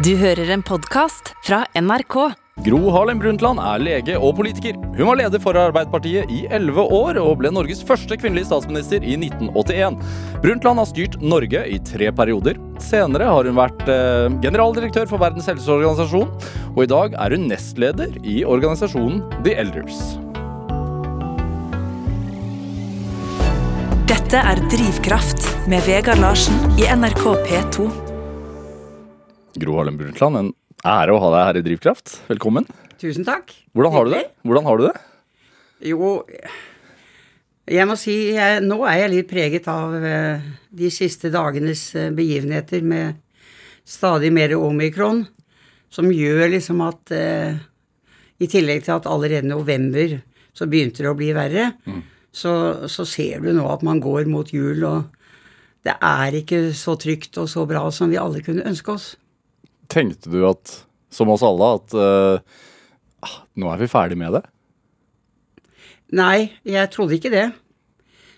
Du hører en podkast fra NRK. Gro Harlem Brundtland er lege og politiker. Hun var leder for Arbeiderpartiet i elleve år, og ble Norges første kvinnelige statsminister i 1981. Brundtland har styrt Norge i tre perioder. Senere har hun vært eh, generaldirektør for Verdens helseorganisasjon, og i dag er hun nestleder i organisasjonen The Elders. Dette er Drivkraft med Vegard Larsen i NRK P2. Gro Harlem Brundtland, en ære å ha deg her i Drivkraft. Velkommen. Tusen takk. Hvordan har du det? Hvordan har du det? Jo, jeg må si jeg, nå er jeg litt preget av eh, de siste dagenes eh, begivenheter med stadig mer omikron, som gjør liksom at eh, I tillegg til at allerede i november så begynte det å bli verre, så, så ser du nå at man går mot jul, og det er ikke så trygt og så bra som vi alle kunne ønske oss. Tenkte du at, som oss alle, at ah, nå er vi ferdig med det? Nei, jeg trodde ikke det.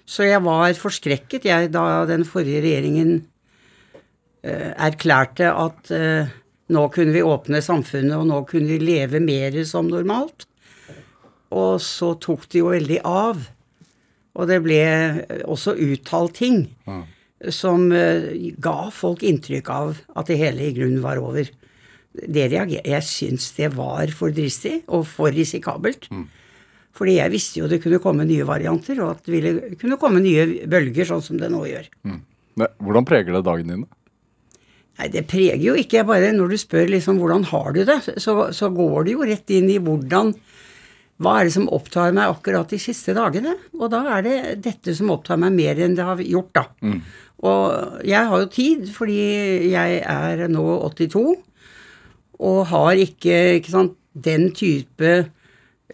Så jeg var forskrekket jeg, da den forrige regjeringen uh, erklærte at uh, nå kunne vi åpne samfunnet, og nå kunne vi leve mer som normalt. Og så tok det jo veldig av. Og det ble også uttalt ting som eh, ga folk inntrykk av at det hele i grunnen var over. Det reager, jeg syns det var for dristig og for risikabelt. Fordi jeg visste jo det kunne komme nye varianter, og at det ville kunne komme nye bølger, sånn som det nå gjør. Ne, Hvordan preger det dagen din? Nei, det preger jo ikke. Bare, Når du spør liksom hvordan har du det, så, så går det jo rett inn i hvordan Hva er det som opptar meg akkurat de siste dagene? Og da er det dette som opptar meg mer enn det har gjort, da. Og jeg har jo tid, fordi jeg er nå 82, og har ikke, ikke sant, den type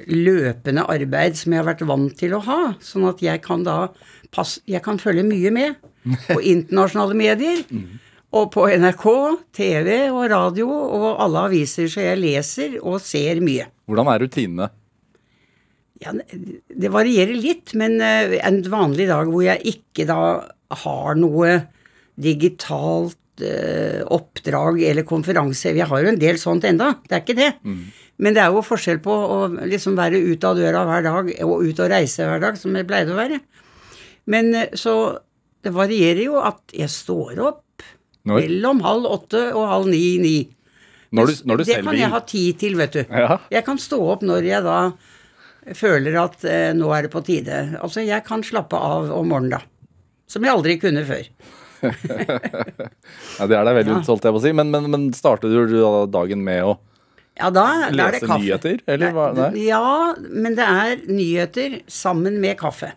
løpende arbeid som jeg har vært vant til å ha. Sånn at jeg kan da pass, jeg kan følge mye med på internasjonale medier. Og på NRK, TV og radio og alle aviser, så jeg leser og ser mye. Hvordan er rutinene? Ja, det varierer litt, men eh, en vanlig dag hvor jeg ikke da har noe digitalt eh, oppdrag eller konferanse Vi har jo en del sånt enda, det er ikke det. Men det er jo forskjell på å liksom være ute av døra hver dag og ut og reise hver dag, som jeg pleide å være. Men eh, så det varierer jo at jeg står opp Når, mellom halv åtte og halv ni-ni. når, du, når du Det kan jeg ha tid til, vet du. Ja. Jeg kan stå opp når jeg da føler at eh, nå er det på tide. Altså, jeg kan slappe av om morgenen, da. Som jeg aldri kunne før. ja, Det er deg veldig Ja. jeg må si. Men, men, men starter du da dagen med å Ja, da, da det lese kaffe. nyheter? Eller hva? Nei? Ja, men det er nyheter sammen med kaffe.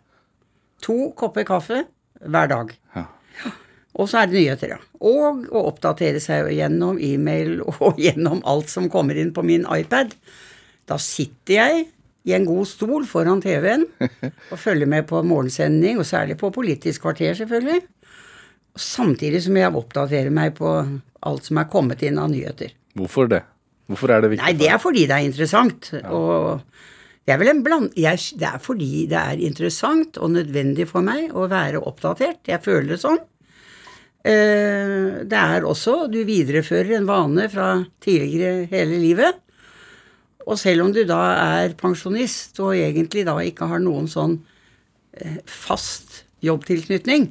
To kopper kaffe hver dag. Ja. Og så er det nyheter, ja. Og å oppdatere seg gjennom e-mail og gjennom alt som kommer inn på min iPad. Da sitter jeg i en god stol foran TV-en og følge med på morgensending, og særlig på Politisk kvarter, selvfølgelig. Samtidig som jeg oppdaterer meg på alt som er kommet inn av nyheter. Hvorfor det? Hvorfor er det viktig? Nei, det er fordi det er interessant. Og det er vel en bland... Jeg, det er fordi det er interessant og nødvendig for meg å være oppdatert. Jeg føler det sånn. Eh, Det er også Du viderefører en vane fra tidligere hele livet. Og selv om du da er pensjonist og egentlig da ikke har noen sånn eh, fast jobbtilknytning,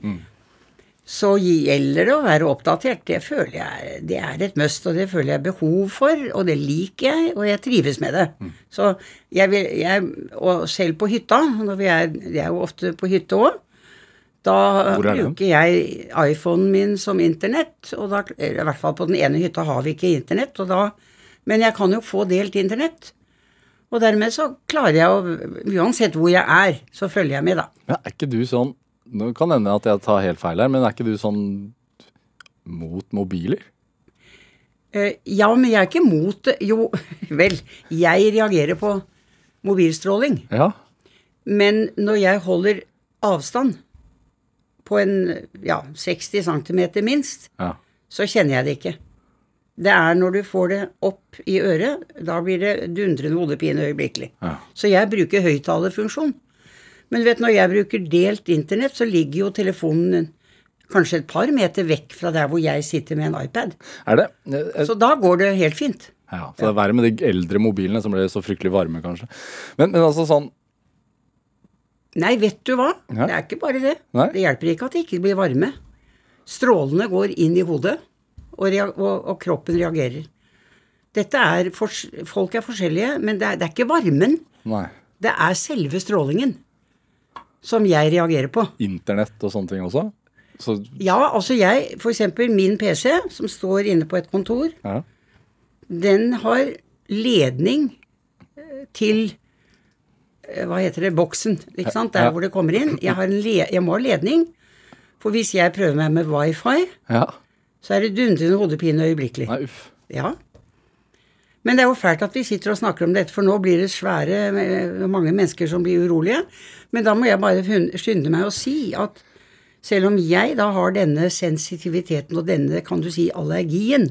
så gjelder det å være oppdatert. Det føler jeg det er et must, og det føler jeg behov for, og det liker jeg, og jeg trives med det. Så jeg vil jeg, Og selv på hytta, når vi er Jeg er jo ofte på hytte òg. Da er bruker jeg iPhonen min som internett, og da I hvert fall på den ene hytta har vi ikke internett, og da Men jeg kan jo få delt internett. Og dermed så klarer jeg å Uansett hvor jeg er, så følger jeg med, da. Ja, er ikke du sånn Nå kan hende at jeg tar helt feil her, men er ikke du sånn mot mobiler? Eh, Ja, men jeg er ikke mot det. Jo, vel, jeg reagerer på mobilstråling. Ja. Men når jeg holder avstand på en ja, 60 cm minst, ja. så kjenner jeg det ikke. Det er når du får det opp i øret, da blir det dundrende hodepine øyeblikkelig. Ja. Så jeg bruker høyttalerfunksjon. Men vet, når jeg bruker delt internett, så ligger jo telefonen kanskje et par meter vekk fra der hvor jeg sitter med en iPad. Er det Er... Så da går det helt fint. Ja, så det er verre med de eldre mobilene som ble så fryktelig varme, kanskje. Men, men altså sånn Nei, vet du hva? Ja. Det er ikke bare det. Nei. Det hjelper ikke at det ikke blir varme. Strålene går inn i hodet, og, og, og kroppen reagerer. Dette er for, Folk er forskjellige, men det er, det er ikke varmen. Nei. Det er selve strålingen som jeg reagerer på. Internett og sånne ting også? Så Ja, altså jeg, eksempel min PC, som står inne på et kontor, ja. den har ledning eh, til eh, Hva heter det? Boksen. Ikke sant? Der Ja. hvor det kommer inn. Jeg, har en le jeg må ha ledning. For hvis jeg prøver meg med wifi, ja. Så er det dundrende hodepine øyeblikkelig. Nei, uff. Ja. Men det er jo fælt at vi sitter og snakker om dette, for nå blir det svære eh, mange mennesker som blir urolige. Men da må jeg bare skynde meg å si at selv om jeg da har denne sensitiviteten og denne, kan du si, allergien,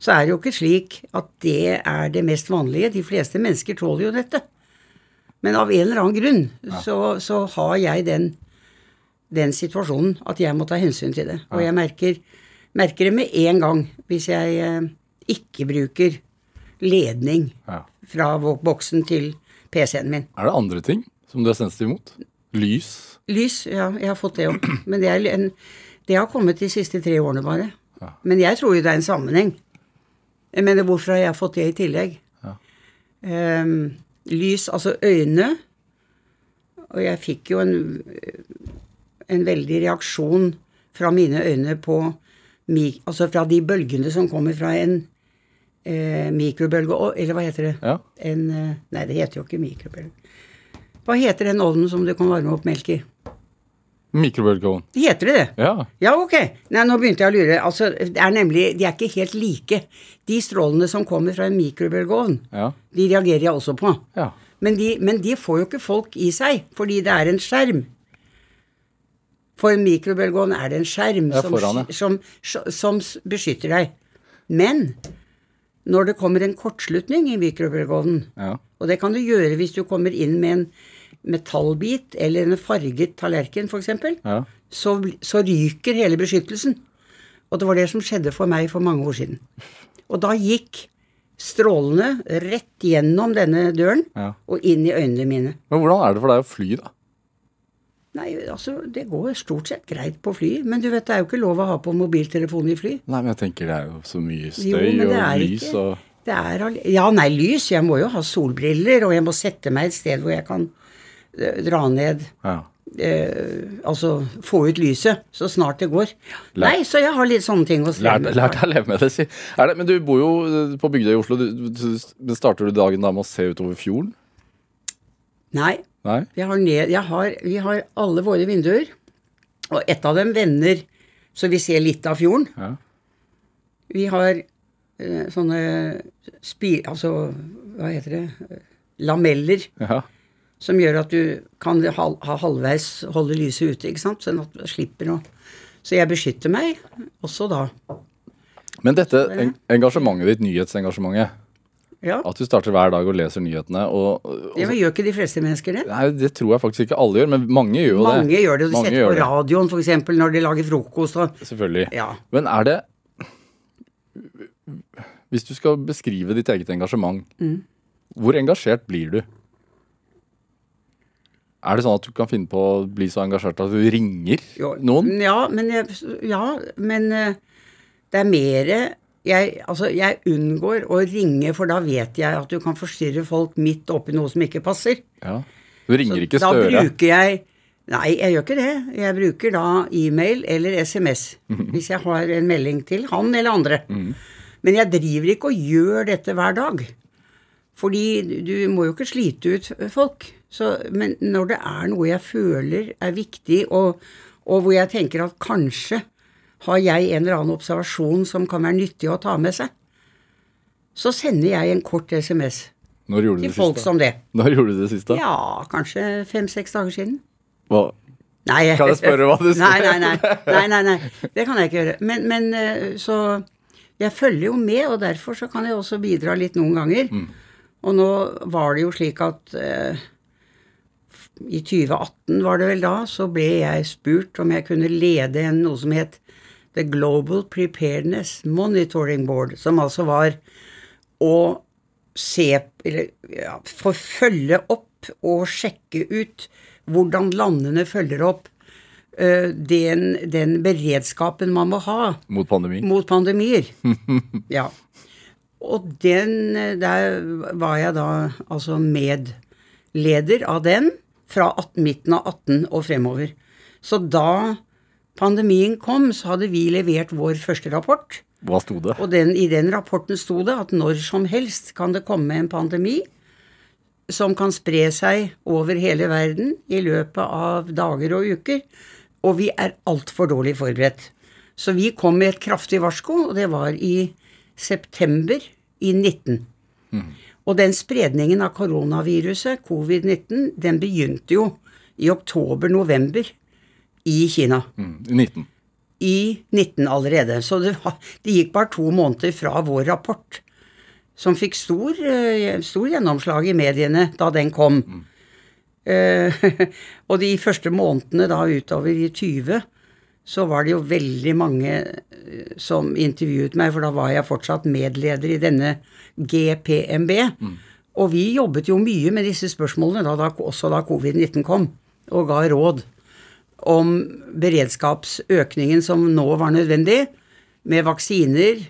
så er det jo ikke slik at det er det mest vanlige. De fleste mennesker tåler jo dette. Men av en eller annen grunn så, så har jeg den, den situasjonen at jeg må ta hensyn til det. Og jeg merker, merker det med en gang hvis jeg eh, ikke bruker ledning Ja. fra boksen til PC-en min. Er det andre ting som du er sensitiv mot? Lys? Lys, ja, jeg har fått det òg. Men det, er en, det har kommet de siste tre årene bare. Men jeg tror jo det er en sammenheng. Jeg mener, hvorfor har jeg fått det i tillegg? Ja. Um, lys, altså øyne. Og jeg fikk jo en, en veldig reaksjon fra mine øyne på Altså fra de bølgene som kommer fra en eh, mikrobølge... Eller hva heter det? Ja. En eh, Nei, det heter jo ikke mikrobølge. Hva heter den ovnen som du kan varme opp melk i? Mikrobølgeovn? Heter det det? Ja. Ja, ok. Nei, nå begynte jeg å lure. Altså, det er nemlig, De er ikke helt like. De strålene som kommer fra en mikrobølgeovn, Ja. de reagerer jeg også på. Ja. Men de, men de får jo ikke folk i seg, fordi det er en skjerm. For en mikrobølgeovn er det en skjerm det som, som, som beskytter deg. Men når det kommer en kortslutning i mikrobølgeovnen, ja. og det kan du gjøre hvis du kommer inn med en metallbit eller en farget tallerken f.eks., Ja. så, så ryker hele beskyttelsen. Og det var det som skjedde for meg for mange år siden. Og da gikk strålene rett gjennom denne døren Ja. og inn i øynene mine. Men hvordan er det for deg å fly, da? Nei, altså, det går stort sett greit på fly, men du vet, det er jo ikke lov å ha på mobiltelefon i fly. Nei, men jeg tenker det er jo så mye støy Jo, og lys ikke og det er, Ja, nei, lys. Jeg må jo ha solbriller, og jeg må sette meg et sted hvor jeg kan eh, dra ned Ja. eh, Altså få ut lyset så snart det går. Lær- Nei, så jeg har litt sånne ting å streve Lært, med. lært deg å leve med det, si. Er det, men du bor jo eh, på Bygdøy i Oslo. Du, du starter du dagen da med å se utover fjorden? Nei, Nei? har ned, har, vi har alle våre vinduer, og ett av dem vender så vi ser litt av fjorden. Ja. Vi har eh, sånne spi... Altså, hva heter det? Lameller ja. som gjør at du kan hal ha halvveis holde lyset ute, ikke sant? Sånn at du slipper å Så jeg beskytter meg også da. Men dette en, engasjementet ditt, nyhetsengasjementet, Ja. at du starter hver dag og leser nyhetene og, og Det gjør ikke de fleste mennesker det. Nei, det tror jeg faktisk ikke alle gjør, men mange gjør jo det. Mange gjør det. Du Mange setter på det. radioen f.eks. når de lager frokost og Selvfølgelig. Ja. Men er det Hvis du skal beskrive ditt eget engasjement, Mm. hvor engasjert blir du? Er det sånn at du kan finne på å bli så engasjert at du ringer Jo, noen? Ja, men, ja, men eh, det er mer jeg, altså, jeg unngår å ringe, for da vet jeg at du kan forstyrre folk midt oppi noe som ikke passer. Ja. Du ringer ikke Da bruker jeg Nei, jeg gjør ikke det. Jeg bruker da e-mail eller SMS Mhm. hvis jeg har en melding til han eller andre. Men jeg driver ikke og gjør dette hver dag. Fordi du- du må jo ikke slite ut folk. Så, men når det er noe jeg føler er viktig, og, og hvor jeg tenker at kanskje har jeg en eller annen observasjon som kan være nyttig å ta med seg, så sender jeg en kort SMS Når gjorde du til det folk siste? som det. Når gjorde du det siste? Ja, kanskje fem-seks dager siden. Hva? Nei, Kan jeg spørre hva du nei, nei, nei, nei, nei, nei. Det kan jeg ikke gjøre. Men, men eh, så Jeg følger jo med, og derfor så kan jeg også bidra litt noen ganger. Mm. Og nå var det jo slik at eh, i 2018 var det vel da, så ble jeg spurt om jeg kunne lede en, noe som het The Global Preparedness Monitoring Board, som altså var å se Eller ja, få følge opp og sjekke ut hvordan landene følger opp uh, den, den, beredskapen man må ha mot, pandemi. mot pandemier. ja. Og den Der var jeg da altså medleder av den fra 18, midten av 18 og fremover. Så da pandemien kom, så hadde vi levert vår første rapport. Hva sto det? Og den, i den rapporten sto det at når som helst kan det komme en pandemi som kan spre seg over hele verden i løpet av dager og uker. Og vi er altfor dårlig forberedt. Så vi kom med et kraftig varsko, og det var i september i 19. Mm. Og den spredningen av koronaviruset, covid-19, den begynte jo i oktober-november i Kina. Mm, I 19. I 19 allerede. Så det, var, det, gikk bare to måneder fra vår rapport, som fikk stor, eh, stor gjennomslag i mediene da den kom. Mm. Uh, og de første månedene da utover i 20 så var det jo veldig mange eh, som intervjuet meg, for da var jeg fortsatt medleder i denne GPMB. Mm. Og vi jobbet jo mye med disse spørsmålene, da, da, også da covid-19 kom, og ga råd om beredskapsøkningen som nå var nødvendig, med vaksiner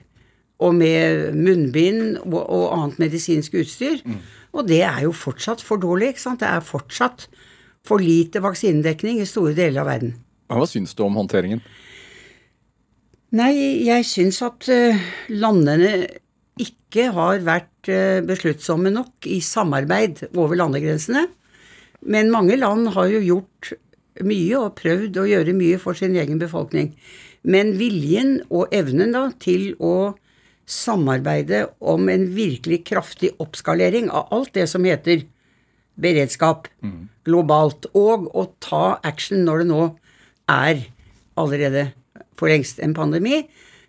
og med munnbind og, og annet medisinsk utstyr. Mm. Og det er jo fortsatt for dårlig, ikke sant. Det er fortsatt for lite vaksinedekning i store deler av verden. Hva syns du om håndteringen? Nei, jeg syns at uh, landene ikke har vært uh, besluttsomme nok i samarbeid over landegrensene. Men mange land har jo gjort mye og prøvd å gjøre mye for sin egen befolkning. Men viljen og evnen da til å samarbeide om en virkelig kraftig oppskalering av alt det som heter beredskap mm. globalt, og å ta action når det nå er allerede for lengst en pandemi,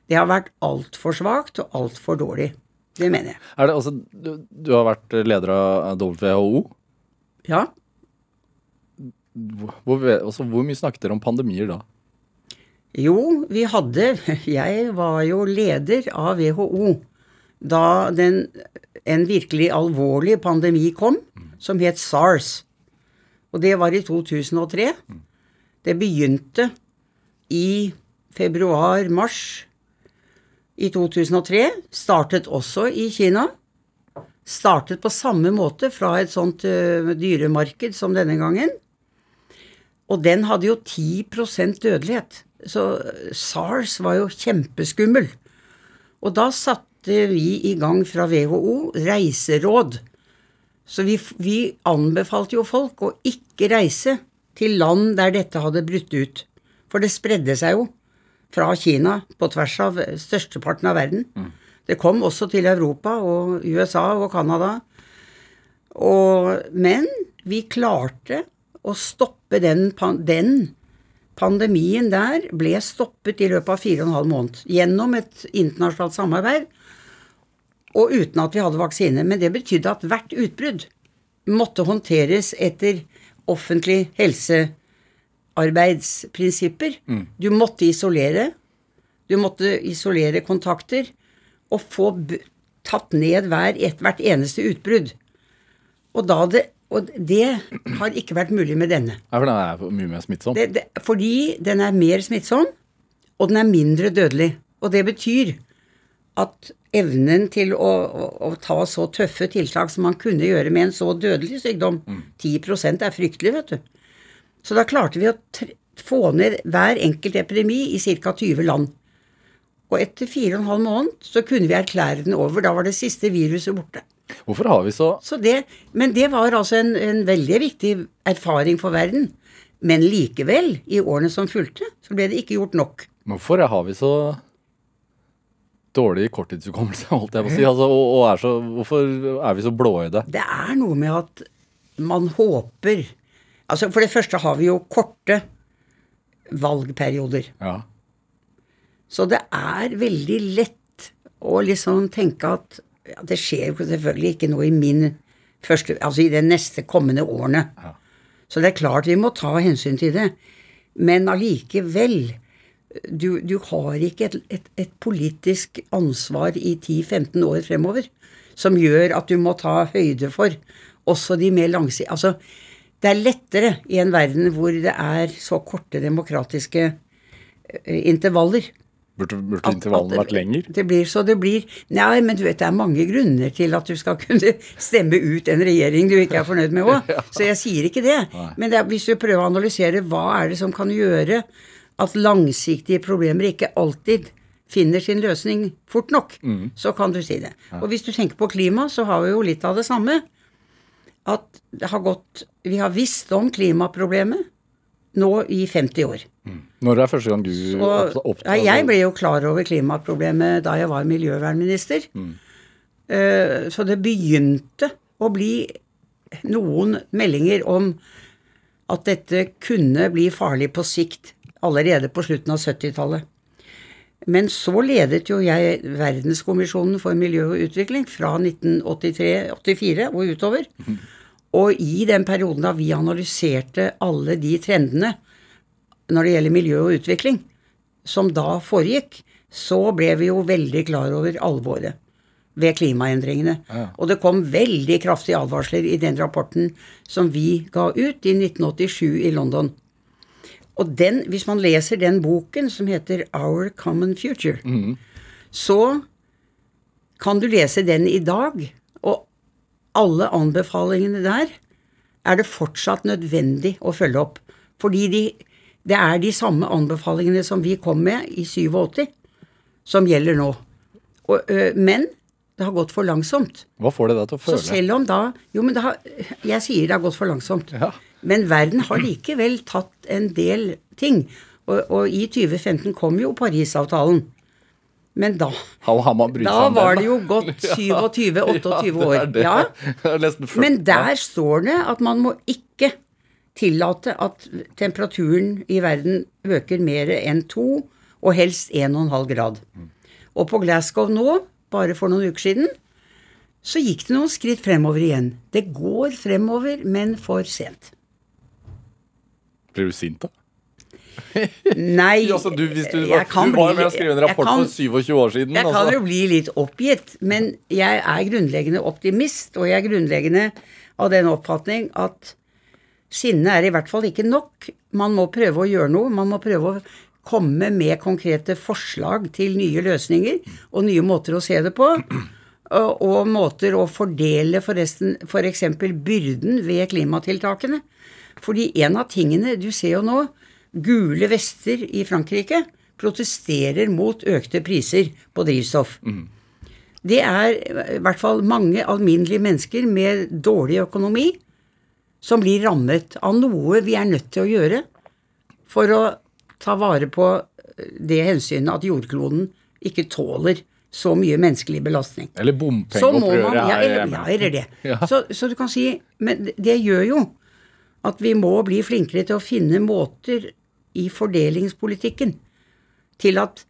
det har vært altfor svakt og altfor dårlig. Det mener jeg. Er det, altså, du, du, har vært leder av WHO? Ja. Hvor, altså, hvor mye snakket dere om pandemier da? Jo, vi hadde Jeg var jo leder av WHO da den, en virkelig alvorlig pandemi kom, som het SARS. Og det var i 2003. Det begynte i februar-mars i 2003. Startet også i Kina. Startet på samme måte fra et sånt uh, dyremarked som denne gangen. Og den hadde jo 10% dødelighet. Så SARS var jo kjempeskummel. Og da satte vi i gang fra WHO reiseråd. Så vi, vi anbefalte jo folk å ikke reise til land der dette hadde brutt ut. For det spredde seg jo fra Kina på tvers av størsteparten av verden. Mm. Det kom også til Europa og USA og Canada. men vi klarte å stoppe den, den, pandemien der ble stoppet i løpet av fire og en halv måned. Gjennom et internasjonalt samarbeid og uten at vi hadde vaksine. Men det betydde at hvert utbrudd måtte håndteres etter offentlig helsearbeidsprinsipper. Mm. Du måtte isolere. Du måtte isolere kontakter og få tatt ned hver, et, hvert eneste utbrudd. Og, da det, og det har ikke vært mulig med denne. Ja, For den er mye mer smittsom? Det, det, fordi den er mer smittsom, og den er mindre dødelig. Og det betyr at evnen til å, å, å, ta så tøffe tiltak som man kunne gjøre med en så dødelig sykdom mm. 10 er fryktelig, vet du. Så da klarte vi å få ned hver enkelt epidemi i ca. 20 land. Og etter fire og en halv måned så kunne vi erklære den over. Da var det siste viruset borte. Hvorfor har vi så, så det, Men det var altså en, en veldig viktig erfaring for verden. Men likevel, i årene som fulgte, så ble det ikke gjort nok. Hvorfor har vi så dårlig korttidshukommelse, holdt jeg på å si. Altså, og, og er så, hvorfor er vi så blåøyde? Det er noe med at man håper Altså, for det første har vi jo korte valgperioder. Ja. Så det er veldig lett å liksom tenke at ja, det skjer jo selvfølgelig ikke noe i min første Altså i de neste kommende årene. Ja. Så det er klart vi må ta hensyn til det. Men allikevel du, du har ikke et, et, et politisk ansvar i 10-15 år fremover som gjør at du må ta høyde for også de mer langsiktige Altså, det er lettere i en verden hvor det er så korte demokratiske eh, intervaller. Burde, burde intervallene vært lenger? Det blir så det blir Nei, men du vet, det er mange grunner til at du skal kunne stemme ut en regjering du ikke er fornøyd med òg. Så jeg sier ikke det. Men det er, hvis du prøver å analysere hva er det som kan gjøre at langsiktige problemer ikke alltid finner sin løsning fort nok, mm. så kan du si det. Og hvis du tenker på klima, så har vi jo litt av det samme. At det har gått Vi har visst om klimaproblemet nå i 50 år. Mm. Når er første gang du oppdaget ja, Jeg ble jo klar over klimaproblemet da jeg var miljøvernminister. Mm. Uh, så det begynte å bli noen meldinger om at dette kunne bli farlig på sikt allerede på slutten av 70-tallet. Men så ledet jo jeg Verdenskommisjonen for miljø og utvikling fra 1983-84 og utover. Og i den perioden da vi analyserte alle de trendene når det gjelder miljø og utvikling, som da foregikk, så ble vi jo veldig klar over alvoret ved klimaendringene. Ja. Og det kom veldig kraftige advarsler i den rapporten som vi ga ut i 1987 i London. Og den, hvis man leser den boken som heter Our Common Future, mm. så kan du lese den i dag, alle anbefalingene der er det fortsatt nødvendig å følge opp. Fordi de, det er de samme anbefalingene som vi kom med i 87, som gjelder nå. Og, men det har gått for langsomt. Hva får det deg til å føle? Så selv om da Jo, men har, jeg sier det har gått for langsomt. Ja. Men verden har likevel tatt en del ting. Og, og i 2015 kom jo Parisavtalen. Men da, da var det jo gått 27-28 år. Ja. Men der står det at man må ikke tillate at temperaturen i verden øker mer enn to, og helst 1,5 grad. Og på Glasgow nå, bare for noen uker siden, så gikk det noen skritt fremover igjen. Det går fremover, men for sent. Blir du sint, da? Nei altså, du, hvis du, var, du var med å skrive en rapport kan, for 27 år siden. Jeg altså. kan jo bli litt oppgitt, men jeg er grunnleggende optimist, og jeg er grunnleggende av den oppfatning at sinne er i hvert fall ikke nok. Man må prøve å gjøre noe. Man må prøve å komme med konkrete forslag til nye løsninger og nye måter å se det på. Og, og måter å fordele forresten f.eks. Byrden ved klimatiltakene. Fordi en av tingene du ser jo nå, gule vester i Frankrike protesterer mot økte priser på drivstoff. Mm. Det er i hvert fall mange alminnelige mennesker med dårlig økonomi som blir rammet av noe vi er nødt til å gjøre for å ta vare på det hensynet at jordkloden ikke tåler så mye menneskelig belastning. Eller bompengeopprøret. Ja, eller, ja, eller det. Ja. Så, så, du kan si Men det gjør jo at vi må bli flinkere til å finne måter i fordelingspolitikken til at,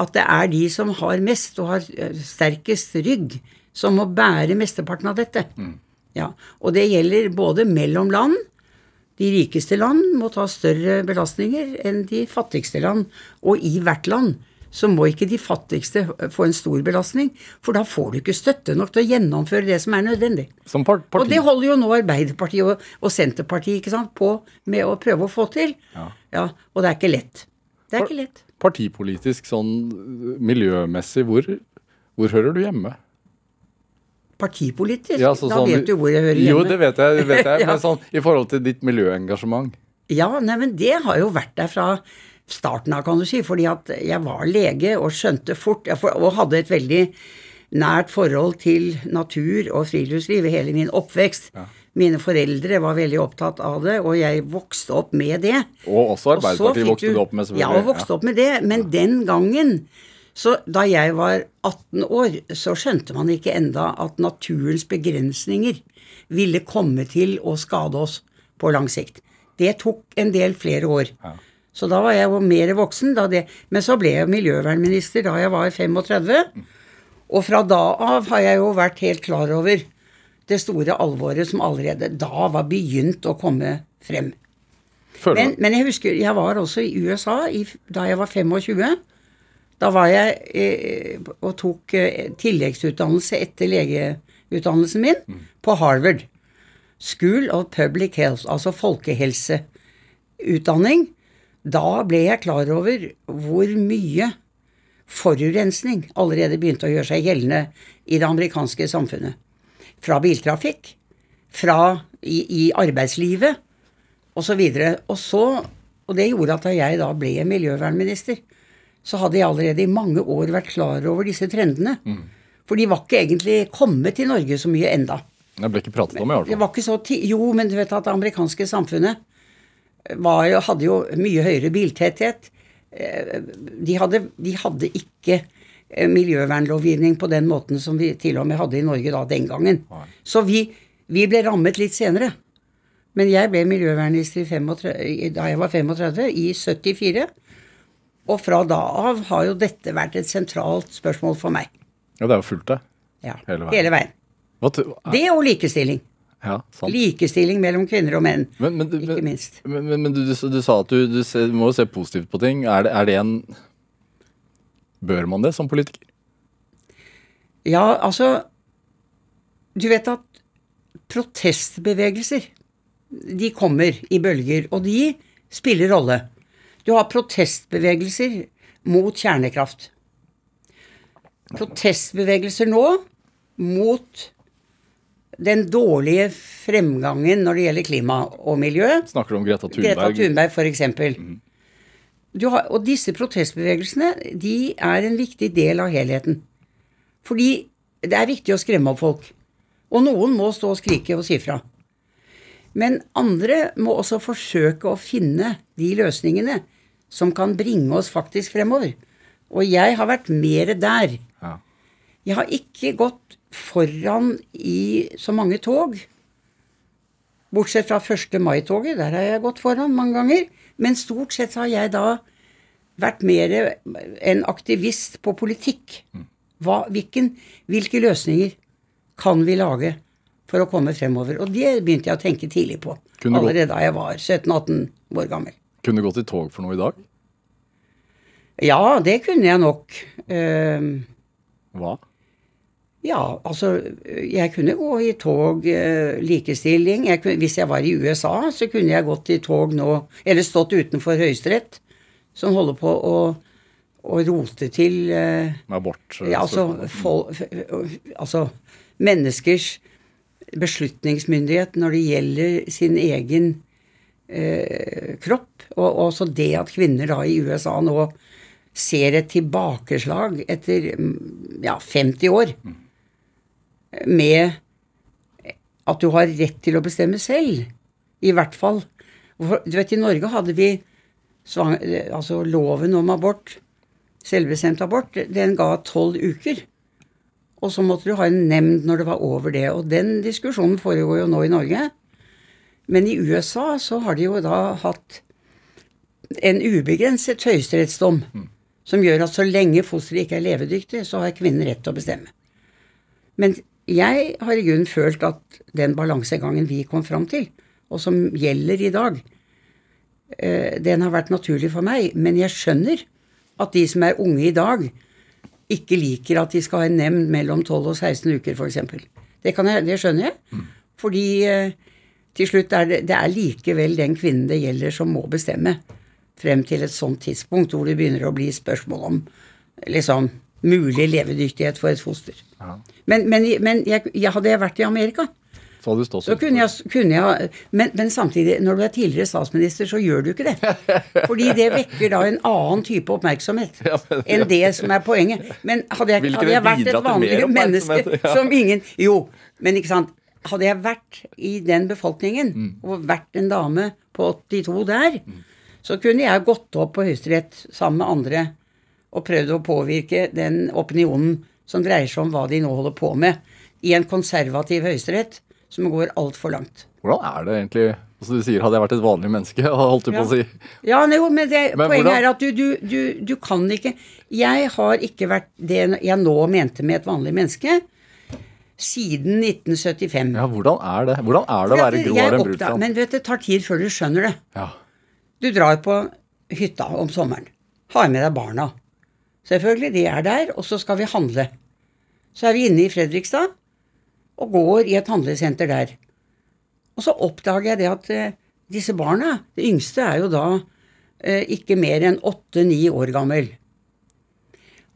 at det er de som har mest og har eh, sterkest rygg, som må bære mesteparten av dette. Mm. Ja, og det gjelder både mellom land. De rikeste land må ta større belastninger enn de fattigste land. Og i hvert land så må ikke de fattigste få en stor belastning, for da får du ikke støtte nok til å gjennomføre det som er nødvendig. Som part og det holder jo nå Arbeiderpartiet og, og Senterpartiet ikke sant, på med å prøve å få til. Ja. ja. Og det er ikke lett. Det er ikke lett. Partipolitisk sånn miljømessig, hvor, hvor hører du hjemme? Partipolitisk? Ja, så, da sånn, vet du hvor jeg hører hjemme. Jo, det vet jeg, vet jeg ja. men sånn i forhold til ditt miljøengasjement. Ja, nei, men det har jo vært der fra starten av, kan du si. Fordi at jeg var lege og skjønte fort Og hadde et veldig nært forhold til natur og friluftsliv i hele min oppvekst. Ja. Mine foreldre var veldig opptatt av det, og jeg vokste opp med det. Og også Arbeiderpartiet vokste du opp med. Ja, og vokste ja. opp med det. Men den gangen, så da jeg var 18 år, så skjønte man ikke enda at naturens begrensninger ville komme til å skade oss på lang sikt. Det tok en del flere år. Ja. Så da var jeg jo mer voksen. Det, men så ble jeg miljøvernminister da jeg var 35. Og fra da av har jeg jo vært helt klar over det store alvoret som allerede da var begynt å komme frem. Men, men jeg husker jeg var også i USA i, da jeg var 25. Da var jeg eh, og tok eh, tilleggsutdannelse etter legeutdannelsen min på Harvard. School of Public Health, altså folkehelseutdanning. Da ble jeg klar over hvor mye forurensning allerede begynte å gjøre seg gjeldende i det amerikanske samfunnet. Fra biltrafikk, fra i, i arbeidslivet osv. Og, så, og det gjorde at da jeg da ble miljøvernminister, så hadde jeg allerede i mange år vært klar over disse trendene. For de var ikke egentlig kommet til Norge så mye enda. Det ble ikke pratet om, i hvert Det var ikke så Jo, men du vet at det amerikanske samfunnet jo, hadde jo mye høyere biltetthet. Eh, De hadde, de hadde ikke eh, miljøvernlovgivning på den måten som vi til og med hadde i Norge da den gangen. Så vi, vi ble rammet litt senere. Men jeg ble miljøvernminister 35, da jeg var 35, i 74. Og fra da av har jo dette vært et sentralt spørsmål for meg. Ja, det er jo fullt, det. Ja, Hele veien. Hele veien. Det og likestilling. Ja. Likestilling mellom kvinner og menn. Men, men, Ikke men, minst. men, men, du, du, du sa at du, du må se positivt på ting. Er det, er det en Bør man det som politiker? Ja, altså Du vet at protestbevegelser, de kommer i bølger, og de spiller rolle. Du har protestbevegelser mot kjernekraft. Protestbevegelser nå mot den dårlige fremgangen når det gjelder klima og miljø. Snakker du om Greta Thunberg? Greta Thunberg, f.eks. Har, og disse protestbevegelsene de er en viktig del av helheten. Fordi det er viktig å skremme opp folk. Og noen må stå og skrike og si fra. Men andre må også forsøke å finne de løsningene som kan bringe oss faktisk fremover. Og jeg har vært mer der. Ja. Jeg har ikke gått foran i så mange tog. Bortsett fra 1. mai-toget, der har jeg gått foran mange ganger. Men stort sett har jeg da vært mer en aktivist på politikk. Hva, hvilken, hvilke løsninger kan vi lage for å komme fremover? Og det begynte jeg å tenke tidlig på. Kunne Allerede da jeg var 17-18 år gammel. Kunne du gått i tog for noe i dag? Ja, det kunne jeg nok. Uh, Hva? Ja, altså jeg kunne gå i tog, eh, likestilling. Jeg kunne, hvis jeg var i USA, så kunne jeg gått i tog nå, eller stått utenfor Høyesterett, som holder på å, å rote til eh, abort? ja, altså, fol, altså menneskers beslutningsmyndighet når det gjelder sin egen eh, kropp. Og også det at kvinner da i USA nå ser et tilbakeslag etter mm, ja, 50 år med at du har rett til å bestemme selv. I hvert fall. Du vet, I Norge hadde vi altså loven om abort, selvbestemt abort, den ga tolv uker. Og så måtte du ha en nemnd når det var over det. Og den diskusjonen foregår jo nå i Norge. Men i USA så har de jo da hatt en ubegrenset høyesterettsdom som gjør at så lenge fosteret ikke er levedyktig, så har kvinnen rett til å bestemme. Men jeg har i grunnen følt at den balansegangen vi kom fram til, og som gjelder i dag, eh, den har vært naturlig for meg. Men jeg skjønner at de som er unge i dag, ikke liker at de skal ha en nemnd mellom 12 og 16 uker, f.eks. Det, det skjønner jeg. Fordi eh, til slutt er det, det er likevel den kvinnen det gjelder, som må bestemme. Frem til et sånt tidspunkt hvor det begynner å bli spørsmål om liksom mulig levedyktighet for et foster. Men, men, men jeg, jeg, hadde jeg vært i Amerika, Så så kunne jeg, kunne jeg men, men samtidig, når du er tidligere statsminister, så gjør du ikke det. Fordi det vekker da en annen type oppmerksomhet Ja, men- enn det som er poenget. Men hadde jeg, hadde jeg vært et vanlig menneske som ingen Jo, men ikke sant. Hadde jeg vært i den befolkningen, Mm. og vært en dame på 82 der, så kunne jeg gått opp på Høyesterett sammen med andre og prøvd å påvirke den opinionen som dreier seg om hva de nå holder på med, i en konservativ høyesterett som går altfor langt. Hvordan er det egentlig altså Du sier 'hadde jeg vært et vanlig menneske', holdt du på å si. Ja, jo, men, det, Men poenget hvordan- er at du, du, du, du kan ikke Jeg har ikke vært det jeg nå mente med et vanlig menneske. siden 1975. Ja, hvordan er det Hvordan er det å være Gro Brundtland? Men vet det tar tid før du skjønner det. Ja. Du drar på hytta om sommeren. Har med deg barna. Selvfølgelig, de er der. Og så skal vi handle. Så er vi inne i Fredrikstad og går i et handlesenter der. Og så oppdager jeg det at eh, disse barna, det yngste er jo da eh, ikke mer enn åtte-ni år gammel.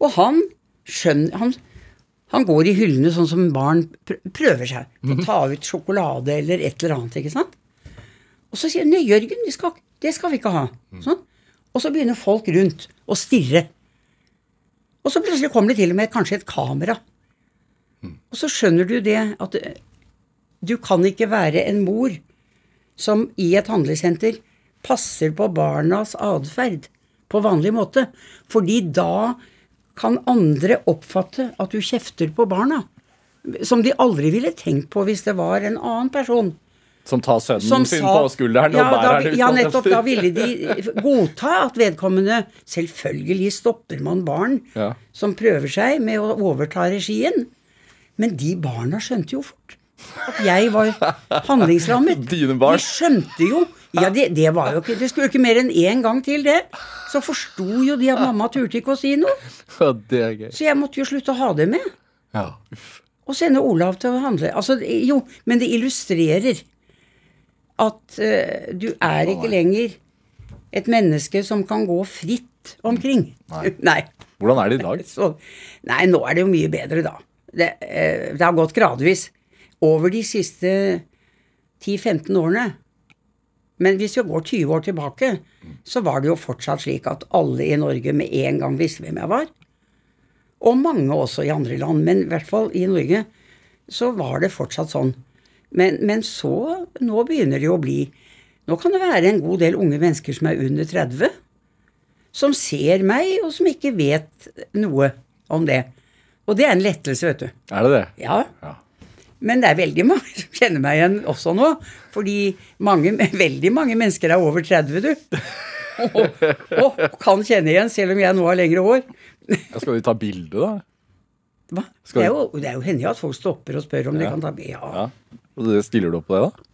Og han skjønner han, han går i hyllene sånn som barn prøver seg. På å ta ut sjokolade eller et eller annet. ikke sant? Og så sier han nei, Jørgen, vi skal, det skal vi ikke ha. Sånn. Og så begynner folk rundt å stirre. Og så plutselig kommer det til og med kanskje et kamera. Og så skjønner du det at du kan ikke være en mor som i et handlesenter passer på barnas atferd på vanlig måte. Fordi da kan andre oppfatte at du kjefter på barna. Som de aldri ville tenkt på hvis det var en annen person. Som tar sønnen Som sin sa- på skulderen ja, og bærer da, ut. Ja, nettopp. Da ville de godta at vedkommende Selvfølgelig stopper man barn Ja. som prøver seg med å overta regien. Men de barna skjønte jo fort at jeg var handlingslammet. Dine barn. De skjønte jo Ja, det, det var jo ikke Det skulle ikke mer enn én gang til, det. Så forsto jo de at mamma turte ikke å si noe. Ja, det er gøy. Så jeg måtte jo slutte å ha det med. Ja. Og sende Olav til å handle. Altså, jo, men det illustrerer at uh, du er ikke lenger et menneske som kan gå fritt omkring. Nei. Hvordan er det i dag? Så, nei, nå er det jo mye bedre, da. Det, uh, det har gått gradvis. Over de siste 10-15 årene. Men hvis vi går 20 år tilbake, så var det jo fortsatt slik at alle i Norge med en gang visste hvem jeg var. Og mange også i andre land, men i hvert fall i Norge så var det fortsatt sånn. Men, men så Nå begynner det jo å bli Nå kan det være en god del unge mennesker som er under 30, som ser meg, og som ikke vet noe om det. Og det er en lettelse, vet du. Er det det? Ja. Ja. Men det er veldig mange som kjenner meg igjen også nå. Fordi mange, veldig mange mennesker er over 30, du. Og, og kan kjenne igjen, selv om jeg nå har lengre hår. Ja, Skal vi ta bilde, da? Hva? Det er, jo, det er jo hendig at folk stopper og spør om de kan ta bilde. Ja. Ja. Stiller du opp på det, da?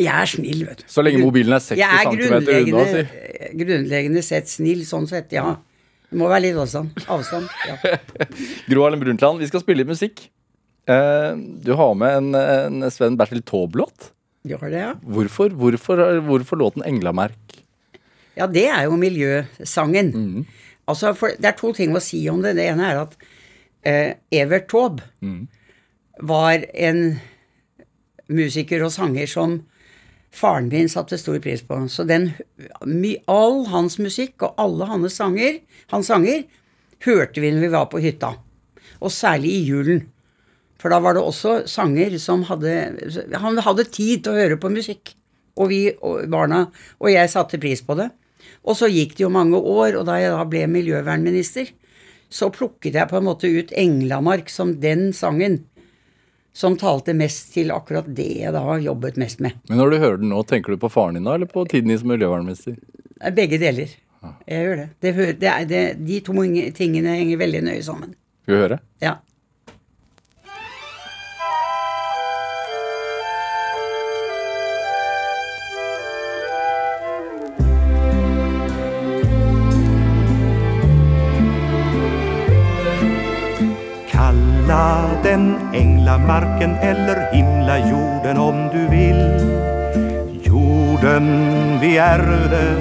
Jeg er snill, vet du. Så lenge mobilen er 60 Jeg er cm unna, si. grunnleggende sett snill, sånn sett, ja. Det må være litt avstand. avstand ja. Gro Harlem Brundtland, vi skal spille litt musikk. Eh, du har med en, en Sven Bertil Taube-låt. Det, ja? Hvorfor, hvorfor, hvorfor låten 'Englamerk'? Ja, det er jo miljøsangen. Altså, for Det er to ting å si om det. Det ene er at eh, Evert Taube var en musiker og sanger som faren min satte stor pris på. Så den, all hans musikk og alle hans sanger, hans sanger hørte vi når vi var på hytta. Og særlig i julen. For da var det også sanger som hadde Han hadde tid til å høre på musikk. Og vi og barna og jeg satte pris på det. Og så gikk det jo mange år, og da jeg da ble miljøvernminister, så plukket jeg på en måte ut 'Englamark' som den sangen som talte mest til akkurat det jeg da har jobbet mest med. Men når du hører den nå, tenker du på faren din da, eller på tiden din som miljøvernminister? Begge deler. Jeg gjør det. det, det, det de to tingene henger veldig nøye sammen. Skal vi høre? Ja. Kalla den änglamarken eller himlajorden om du vill. Jorden vi ärvde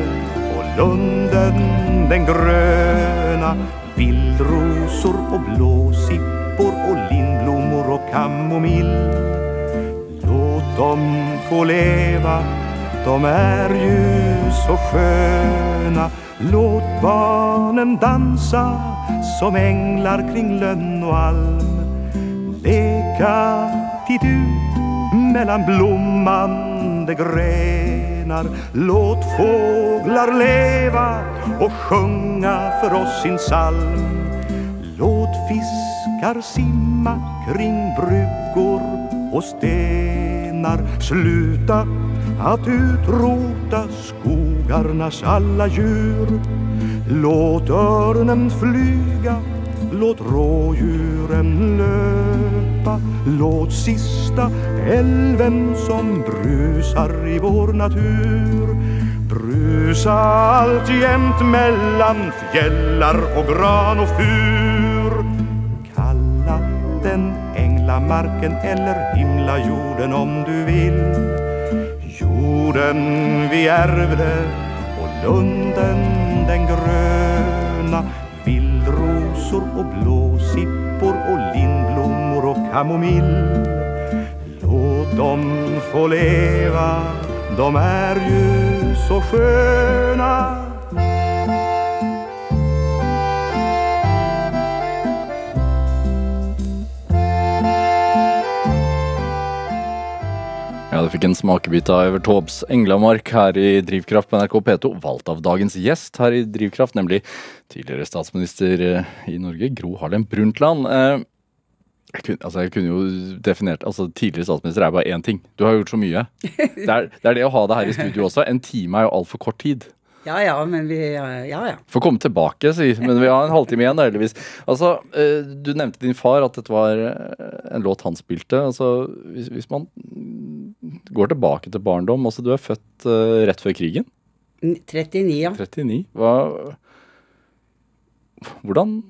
och lunden den gröna. Vildrosor och blåsippor och lindblommor och kamomill. Låt dem få leva, de är ju så sköna. Låt barnen dansa som änglar kring lönn och alm. Leka titt ut mellan blommande grenar. Låt fåglar leva och sjunga för oss sin psalm. Låt fiskar simma kring bryggor och stenar. Sluta att utrota skogarnas alla djur. Låt örnen flyga, låt rådjuren löpa. Låt sista elven som brusar i vår natur Brusa alltjämt mellan fjällar och gran och fur Kalla den änglamarken eller himlajorden om du vill Jorden vi ärvde och lunden den Vildrosor och blåsippor och lindblommor och kamomill. Låt dem få leva, de är ju så sköna Ja, du fikk en smakebit av Evert Taubes Englamark her i Drivkraft på NRK P2, valgt av dagens gjest her i Drivkraft, nemlig tidligere statsminister eh, i Norge, Gro Harlem Brundtland. Eh, Jeg kunne, altså jeg kunne jo definert altså Tidligere statsminister er bare én ting. Du har gjort så mye. Det er, det er det å ha det her i studio også. En time er jo altfor kort tid. Ja ja, men vi Ja ja. Får komme tilbake, si. Men vi har en halvtime igjen, heldigvis. Altså, eh, du nevnte din far, at dette var en låt han spilte. Altså, hvis, hvis man går tilbake til barndom Altså, du er født uh, rett før krigen. 39, ja. 39. Hva Hvordan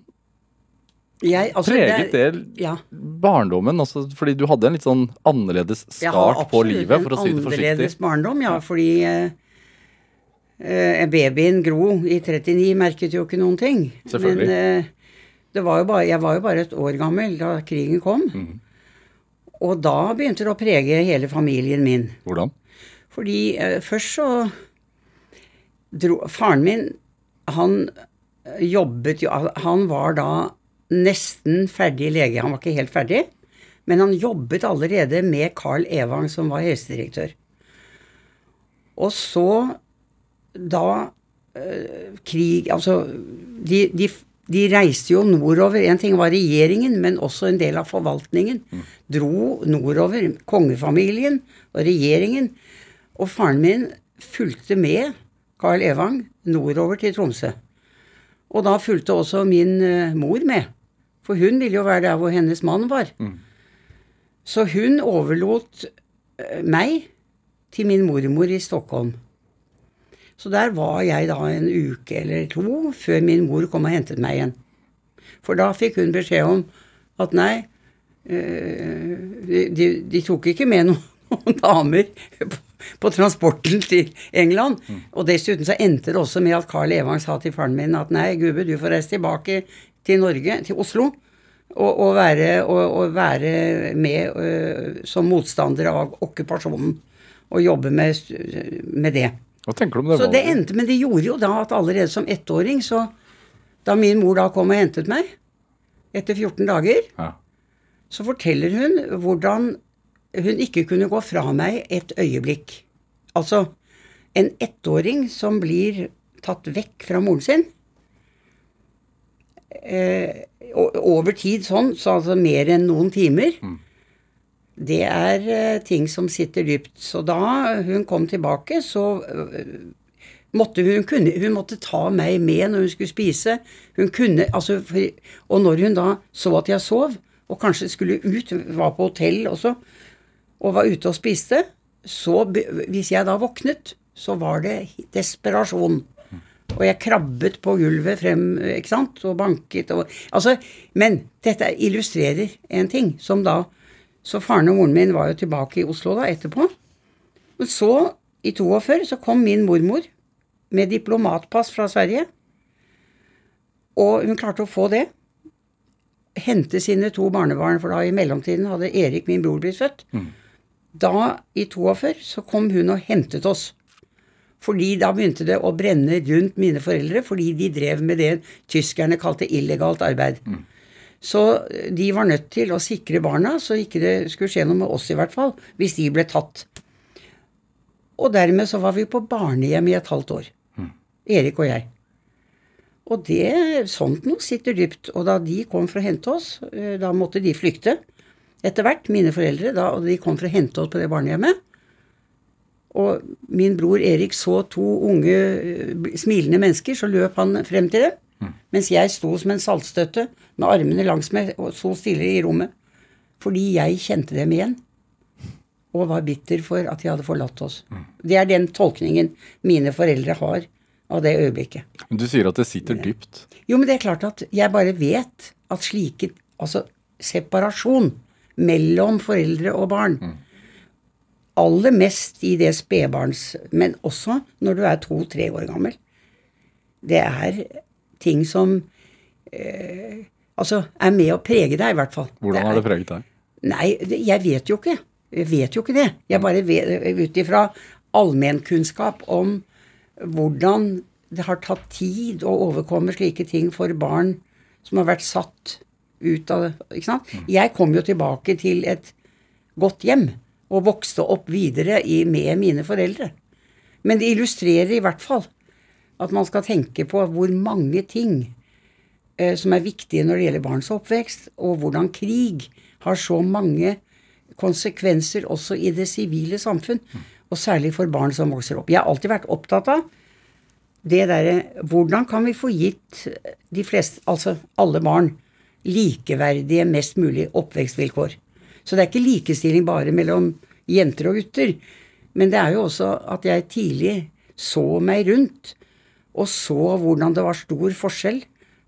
Jeg, altså, preget det? det Ja. barndommen? Altså, fordi du hadde en litt sånn annerledes start på livet, for å si det En annerledes barndom, ja. Fordi eh, babyen Gro i 39 merket jo ikke noen ting. Selvfølgelig. Men det var jo bare, jeg var jo bare et år gammel da krigen kom. Mhm. Og da begynte det å prege hele familien min. Hvordan? Fordi eh, først så dro Faren min, han eh, jobbet jo Han var da nesten ferdig lege. Han var ikke helt ferdig, men han jobbet allerede med Carl Evang, som var helsedirektør. Og så, da eh, krig Altså, de, de, de reiste jo nordover. En ting var regjeringen, men også en del av forvaltningen. Dro nordover. Kongefamilien og regjeringen. Og faren min fulgte med Carl Evang nordover til Tromsø. Og da fulgte også min eh, mor med. For hun ville jo være der hvor hennes mann var. Så hun overlot eh, meg til min mormor i Stockholm. Så der var jeg da en uke eller to før min mor kom og hentet meg igjen. For da fikk hun beskjed om at nei, eh, de, de, tok ikke med noen, noen damer på, på transporten til England. Og dessuten så endte det også med at Carl Evang sa til faren min at nei, gubbe, du får reise tilbake til Norge, til Oslo, og, og, være, og, og være med ø, som motstander av okkupasjonen. Og jobbe med, med det. Hva tenker du om det Så det endte, men det gjorde jo da at allerede som ettåring, så Da min mor da kom og hentet meg, etter 14 dager, Ja. så forteller hun hvordan hun ikke kunne gå fra meg et øyeblikk. Altså en ettåring som blir tatt vekk fra moren sin. Eh, over tid sånn, så altså mer enn noen timer. Det er eh, ting som sitter dypt. Så da hun kom tilbake, så øh, måtte hun, kunne, hun måtte ta meg med når hun skulle spise. Hun kunne, altså, og når hun da så at jeg sov, og kanskje skulle ut, var på hotell også, og var ute og spiste, så hvis jeg da våknet, så var det desperasjon. Og jeg krabbet på gulvet frem, ikke sant, og banket og Altså, men dette illustrerer en ting som da Så faren og moren min var jo tilbake i Oslo da etterpå. Men så, i 42, så kom min mormor med diplomatpass fra Sverige. Og hun klarte å få det. Hente sine to barnebarn, for da i mellomtiden hadde Erik, min bror, blitt født. Da, i 42, så kom hun og hentet oss. Fordi da begynte det å brenne rundt mine foreldre, fordi de drev med det tyskerne kalte illegalt arbeid. Så de var nødt til å sikre barna, så ikke det skulle skje noe med oss i hvert fall, hvis de ble tatt. Og dermed så var vi på barnehjem i et halvt år. Erik og jeg. Og det, sånt noe sitter dypt. Og da de kom for å hente oss, eh, da måtte de flykte. Etter hvert, mine foreldre, da og de kom for å hente oss på det barnehjemmet. Og min bror Erik så to unge, eh, smilende mennesker, så løp han frem til dem. Mens jeg sto som en saltstøtte med armene langs meg og så stille i rommet. fordi jeg kjente dem igjen. Og var bitter for at de hadde forlatt oss. Det er den tolkningen mine foreldre har av det øyeblikket. Men du sier at det sitter dypt. Jo, men det er klart at jeg bare vet at slike Altså separasjon mellom foreldre og barn Aller mest i det spedbarns... Men også når du er to-tre år gammel. Det er ting som eh, Altså er med å prege deg, i hvert fall. Hvordan har det preget deg? Nei, jeg vet jo ikke. Jeg vet jo ikke det. Jeg bare ut ifra allmennkunnskap om hvordan det har tatt tid å overkomme slike ting for barn som har vært satt ut av Ikke sant? Jeg kom jo tilbake til et godt hjem og vokste opp videre i, med mine foreldre. Men det illustrerer i hvert fall at man skal tenke på hvor mange ting som er viktige når det gjelder barns oppvekst, og hvordan krig har så mange konsekvenser også i det sivile samfunn, og særlig for barn som vokser opp. Jeg har alltid vært opptatt av det derre Hvordan kan vi få gitt de fleste, altså alle barn, likeverdige, mest mulig oppvekstvilkår? Så det er ikke likestilling bare mellom jenter og gutter. Men det er jo også at jeg tidlig så meg rundt og så hvordan det var stor forskjell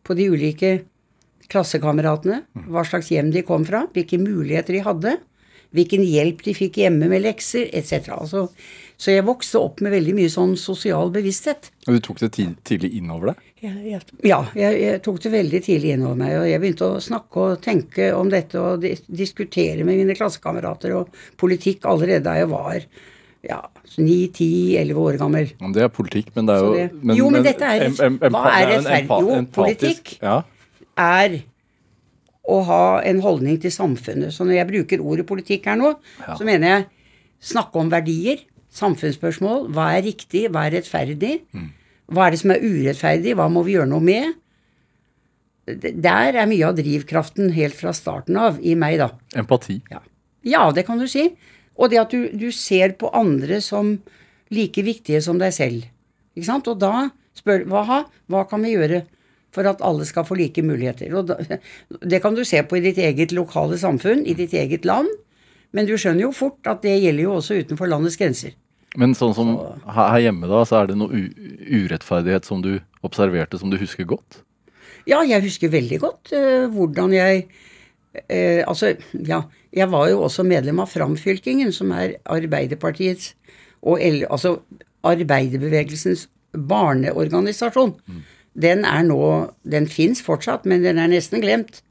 på de ulike klassekameratene, hva slags hjem de kom fra, hvilke muligheter de hadde, hvilken hjelp de fikk hjemme med lekser, etc. Altså, så jeg vokste opp med veldig mye sånn sosial bevissthet. Og du tok det ti- tidlig innover deg? Jeg, jeg, ja, jeg, jeg tok det veldig tidlig innover meg, og jeg begynte å snakke og tenke om dette og diskutere med mine klassekamerater og politikk allerede da jeg var ja, 9-10-11 år gammel. Men Det er politikk, men det er jo det, men, Jo, men dette er- hva er rettferdig? Jo, politikk. Ja. er å ha en holdning til samfunnet. Så når jeg bruker ordet politikk her nå, så mener jeg snakke om verdier, samfunnsspørsmål. Hva er riktig, hva er rettferdig? Hva er det som er urettferdig, hva må vi gjøre noe med? Der er mye av drivkraften helt fra starten av i meg, da. Empati. Ja, ja det kan du si. Og det at du, du ser på andre som like viktige som deg selv. Ikke sant? Og da spør hva, hva kan vi gjøre for at alle skal få like muligheter? Og da, det kan du se på i ditt eget lokale samfunn, i ditt eget land. Men du skjønner jo fort at det gjelder jo også utenfor landets grenser. Men sånn som her her hjemme, da, så er det noe urettferdighet som du observerte, som du husker godt? Ja, jeg husker veldig godt uh, hvordan jeg eh, Altså, ja, jeg var jo også medlem av Framfylkingen, som er Arbeiderpartiets og altså arbeiderbevegelsens barneorganisasjon. Den er nå Den fins fortsatt, men den er nesten glemt.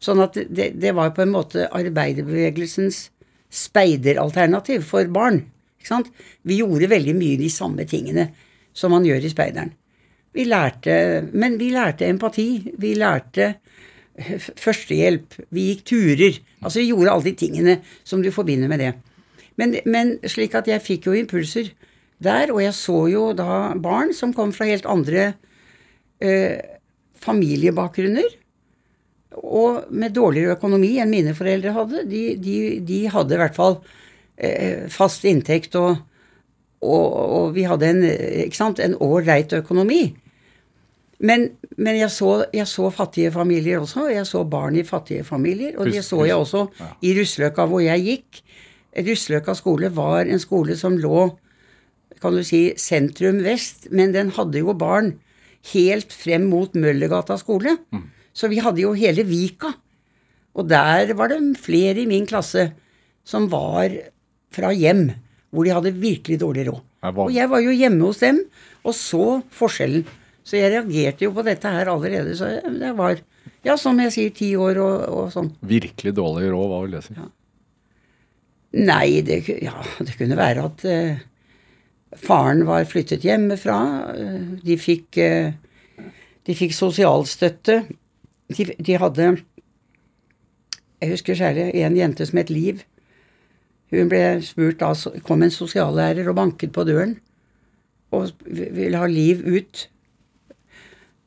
Sånn at det, det var på en måte arbeiderbevegelsens speideralternativ for barn. Ikke sant? Vi gjorde veldig mye de samme tingene som man gjør i speideren. Vi lærte, men vi lærte empati. Vi lærte førstehjelp. Vi gikk turer. Altså vi gjorde alle de tingene som du forbinder med det. Men, men slik at jeg fikk jo impulser der, og jeg så jo da barn som kom fra helt andre eh, familiebakgrunner. Og med dårligere økonomi enn mine foreldre hadde. De, de, de hadde i hvert fall eh, fast inntekt og, og, og vi hadde en ålreit økonomi. Men, men jeg, så, jeg så fattige familier også. og Jeg så barn i fattige familier. Og det så jeg også i Russløkka, hvor jeg gikk. Russløkka skole var en skole som lå kan du si, sentrum vest, men den hadde jo barn helt frem mot Møllergata skole. Så vi hadde jo hele Vika. Og der var det flere i min klasse som var fra hjem hvor de hadde virkelig dårlig råd. Og jeg var jo hjemme hos dem og så forskjellen. Så jeg reagerte jo på dette her allerede. Så jeg, det var, ja, som jeg sier, ti år og, og sånn. Virkelig dårlig råd, hva vil det si? Nei, det, ja, det kunne være at eh, faren var flyttet hjemmefra. De fikk, eh, de fikk sosialstøtte. De, de hadde Jeg husker særlig en jente som het Liv. Hun ble spurt da, kom en sosiallærer og banket på døren og ville ha Liv ut.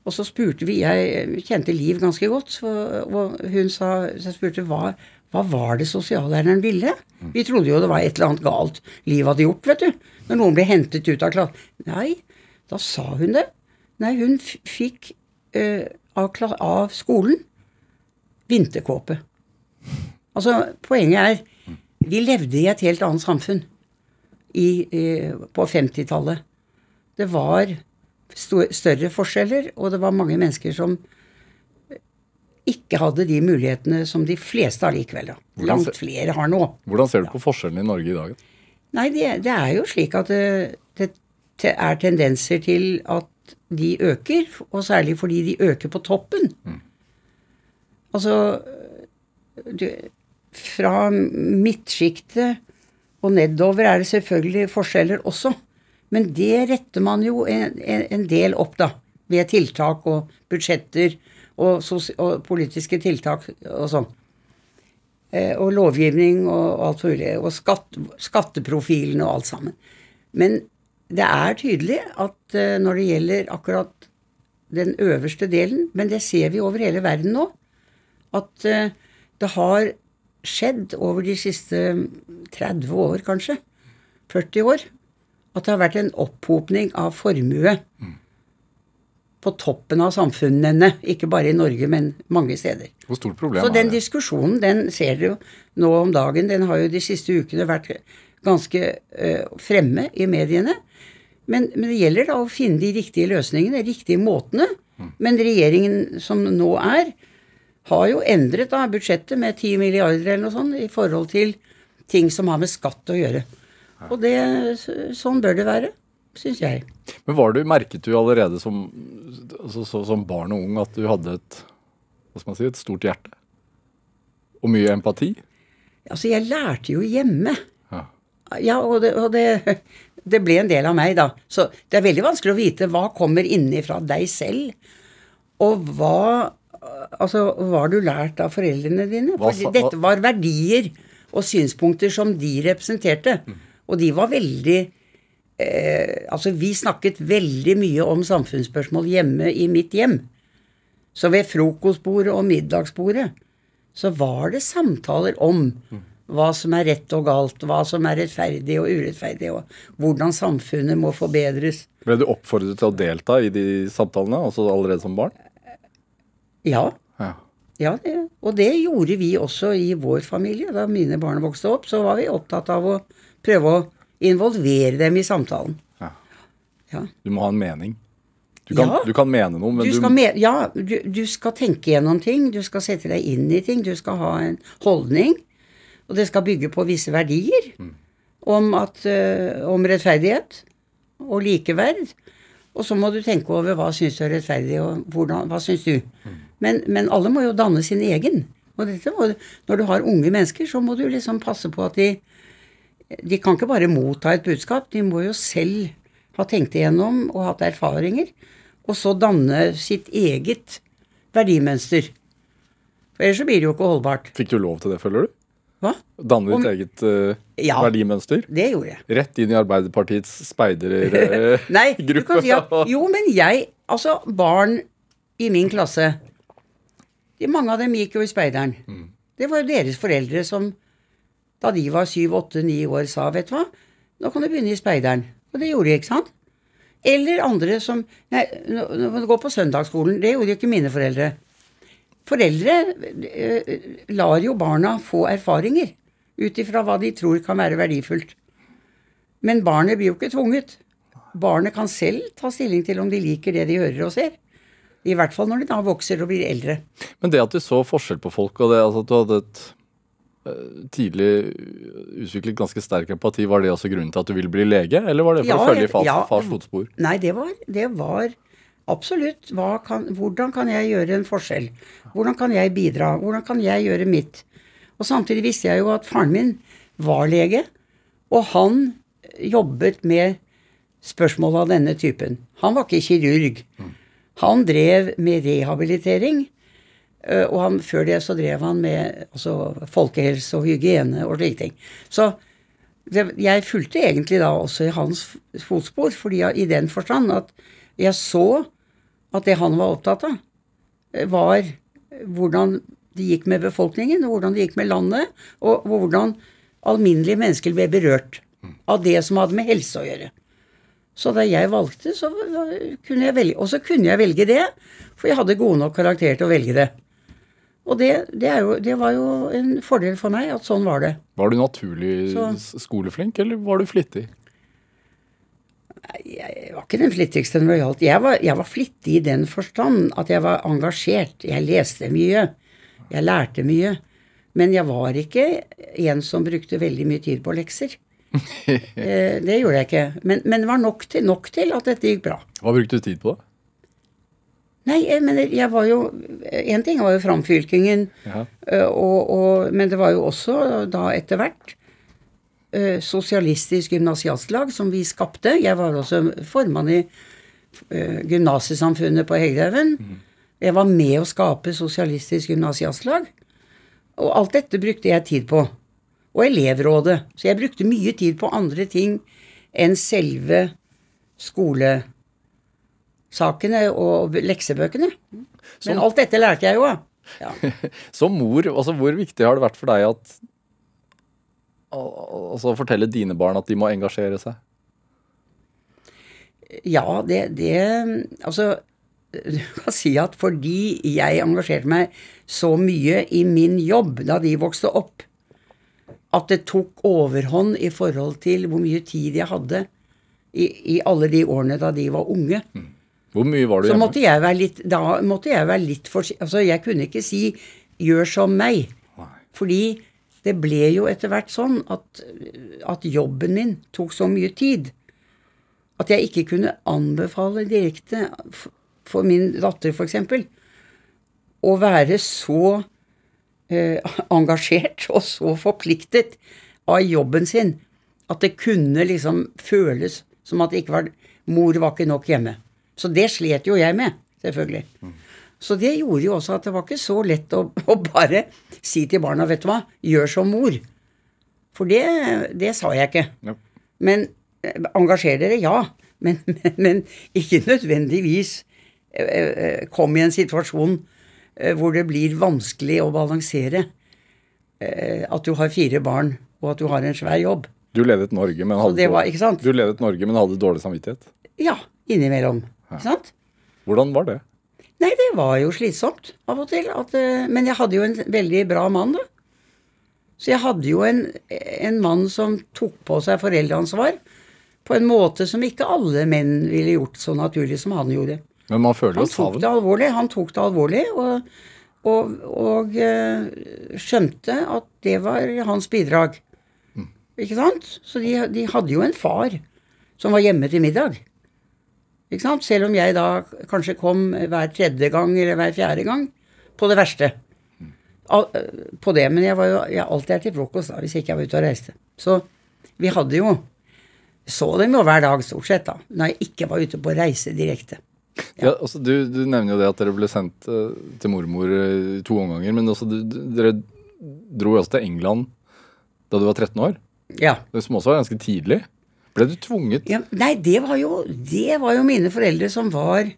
Og så spurte vi Jeg kjente Liv ganske godt, så, og hun sa Så jeg spurte hva, hva var det sosiallæreren ville? Vi trodde jo det var et eller annet galt Liv hadde gjort, vet du. Når noen ble hentet ut av klassen. Nei, da sa hun det. Nei, hun fikk uh, av, av skolen vinterkåpe. Altså, poenget er Vi levde i et helt annet samfunn i, uh, på 50-tallet. Det var større forskjeller, og det var mange mennesker som ikke hadde de mulighetene som de fleste allikevel. da. Langt flere har nå. Hvordan ser du på forskjellene i Norge i dag? Nei, det, det er jo slik at det, det er tendenser til at de øker, og særlig fordi de øker på toppen. Altså du, Fra midtsjiktet og nedover er det selvfølgelig forskjeller også. Men det retter man jo en, en, del opp, da. Ved tiltak og budsjetter og, og politiske tiltak og sånn. Eh, og lovgivning og alt mulig. Og skatt, skatteprofilen og alt sammen. Men det er tydelig at eh, når det gjelder akkurat den øverste delen, men det ser vi over hele verden nå, at eh, det har skjedd over de siste 30 år, kanskje, 40 år, at det har vært en opphopning av formue på toppen av samfunnene, ikke bare i Norge, men mange steder. Hvor stort problem Så den diskusjonen, den ser du jo nå om dagen. Den har jo de siste ukene vært ganske uh, fremme i mediene. Men, men det gjelder da å finne de riktige løsningene, de riktige måtene. Men regjeringen som nå er, har jo endret da budsjettet med 10 milliarder eller noe sånt i forhold til ting som har med skatt å gjøre. Og det, sånn bør det være, syns jeg. Men var du, merket du allerede som, altså, så, som barn og ung at du hadde et, hva skal man si, et stort hjerte? Og mye empati? Altså, jeg lærte jo hjemme. Ja. Ja, og, det, og det, det ble en del av meg, da. Så det er veldig vanskelig å vite hva kommer innifra deg selv, og hva Altså, hva har du lært av foreldrene dine? For dette var verdier og synspunkter som de representerte. Og de var veldig eh, Altså, vi snakket veldig mye om samfunnsspørsmål hjemme i mitt hjem. Så ved frokostbordet og middagsbordet så var det samtaler om hva som er rett og galt, hva som er rettferdig og urettferdig, og hvordan samfunnet må forbedres. Ble du oppfordret til å delta i de samtalene, altså allerede som barn? Ja, Ja. ja det, og det gjorde vi også i vår familie. Da mine barn vokste opp, så var vi opptatt av å prøve å involvere dem i samtalen. Ja. Ja. Du må ha en mening. Du kan, Ja. du kan mene noe, men Du du, skal, me ja, du, du skal tenke gjennom ting, du skal sette deg inn i ting, du skal ha en holdning. Og det skal bygge på visse verdier om, at, uh, om rettferdighet og likeverd. Og så må du tenke over hva syns du er rettferdig, og hvordan, hva syns du. Men, men alle må jo danne sin egen. Og dette må, når du har unge mennesker, så må du liksom passe på at de De kan ikke bare motta et budskap, de må jo selv ha tenkt igjennom og hatt erfaringer. Og så danne sitt eget verdimønster. For ellers så blir det jo ikke holdbart. Fikk du lov til det, føler du? Hva? Danne Om- ditt eget uh, Ja. verdimønster? Det gjorde jeg. Rett inn i Arbeiderpartiets speidergruppe? Nei, du kan si at Jo, men jeg Altså, barn i min klasse de, Mange av dem gikk jo i speideren. Det var jo deres foreldre som da de var syv, åtte, ni år, sa vet du hva, nå kan du begynne i speideren. Og det gjorde de, ikke sant? Eller andre som Nei, nå må du gå på søndagsskolen. Det gjorde jo ikke mine foreldre. Foreldre eh, lar jo barna få erfaringer ut ifra hva de tror kan være verdifullt. Men barnet blir jo ikke tvunget. Barnet kan selv ta stilling til om de liker det de hører og ser. I hvert fall når de da vokser og blir eldre. Men det at du så forskjell på folk, og det altså at du hadde et tidlig utviklet ganske sterk empati, var det også grunnen til at du ville bli lege? Eller var det for Ja, å følge i fars, ja. fars fotspor? Nei, det var, det var absolutt kan, Hvordan kan jeg gjøre en forskjell? Hvordan kan jeg bidra? Hvordan kan jeg gjøre mitt? Og samtidig visste jeg jo at faren min var lege, og han jobbet med spørsmål av denne typen. Han var ikke kirurg. Han drev med rehabilitering. Øh, Og han, før det så drev han med altså, folkehelse og hygiene og slike ting. Så det, jeg fulgte egentlig da også i hans fotspor, fordi jeg, i den forstand at jeg så at det han var opptatt av, eh, var hvordan det gikk med befolkningen, hvordan det gikk med landet, og, og hvordan alminnelige mennesker ble berørt av det som hadde med helse å gjøre. Så da jeg valgte, så kunne jeg velge Og så kunne jeg velge det, for jeg hadde gode nok karakterer til å velge det. Og det, det, er jo, det var jo en fordel for meg at sånn var det. Var du naturlig Så- skoleflink, eller var du flittig? Jeg var ikke den flittigste når det gjaldt. Jeg var, jeg var flittig i den forstand at jeg var engasjert. Jeg leste mye. Jeg lærte mye. Men jeg var ikke en som brukte veldig mye tid på lekser. Eh, det gjorde jeg ikke. Men, men det var nok til, nok til at dette gikk bra. Hva brukte du tid på, da? Nei, jeg mener, jeg var jo En ting var jo framfylkingen, Ja. eh, og, og, men det var jo også da etter hvert eh, Sosialistisk gymnasiastlag som vi skapte. Jeg var også formann i uh, Gymnasiesamfunnet på Hegdehaugen. Jeg var med å skape Sosialistisk gymnasiastlag. Og alt dette brukte jeg tid på. Og elevrådet. Så jeg brukte mye tid på andre ting enn selve skolesakene og leksebøkene. Men alt dette lærte jeg jo av. Ja. Som mor, altså hvor viktig har det vært for deg at al- Altså fortelle dine barn at de må engasjere seg? Ja, det, det Altså, du kan si at fordi jeg engasjerte meg så mye i min jobb da de vokste opp, at det tok overhånd i forhold til hvor mye tid jeg hadde i, i alle de årene da de var unge. Hvor mye var du Så hjemme? måtte jeg være litt Da måtte jeg være litt forsiktig Altså, jeg kunne ikke si 'gjør som meg'. Fordi det ble jo etter hvert sånn at, at jobben min tok så mye tid at jeg ikke kunne anbefale direkte for min datter, f.eks., å være så eh, engasjert og så forpliktet av jobben sin at det kunne liksom føles som at det ikke var Mor var ikke nok hjemme. Så det slet jo jeg med, selvfølgelig. Så det gjorde jo også at det var ikke så lett å, å bare si til barna, vet du hva, gjør som mor. For det, det sa jeg ikke. Ja. Men eh, engasjer dere, ja. Men, men, men ikke nødvendigvis eh, eh, kom i en situasjon hvor det blir vanskelig å balansere at du har fire barn, og at du har en svær jobb. Du ledet Norge, men hadde, var, du ledet Norge, men hadde dårlig samvittighet. Ja, innimellom. Ikke sant? Hvordan var det? Nei, det var jo slitsomt av og til. At, eh, men jeg hadde jo en veldig bra mann, da. Så jeg hadde jo en, en mann som tok på seg foreldreansvar på en måte som ikke alle menn ville gjort så naturlig som han gjorde. Men man føler jo savn. Han tok det alvorlig og, og, og eh, skjønte at det var hans bidrag. Ikke sant? Så de, de hadde jo en far som var hjemme til middag. Selv om jeg da kanskje kom hver tredje gang eller hver fjerde gang. På det verste. Eh, på det. Men jeg var jo jeg alltid her til frokost da, hvis ikke jeg var ute og reiste. Så vi hadde jo Så dem jo hver dag, stort sett, da. Når jeg ikke var ute på reise direkte. Ja, altså, du, du nevner jo det at dere ble sendt uh, til mormor uh, to omganger. Men også, du, dere dro jo også til England da du var 13 år. Ja. Det som også var ganske tidlig. Ble du tvunget? Ja, nei, det var, jo, det var jo mine foreldre som var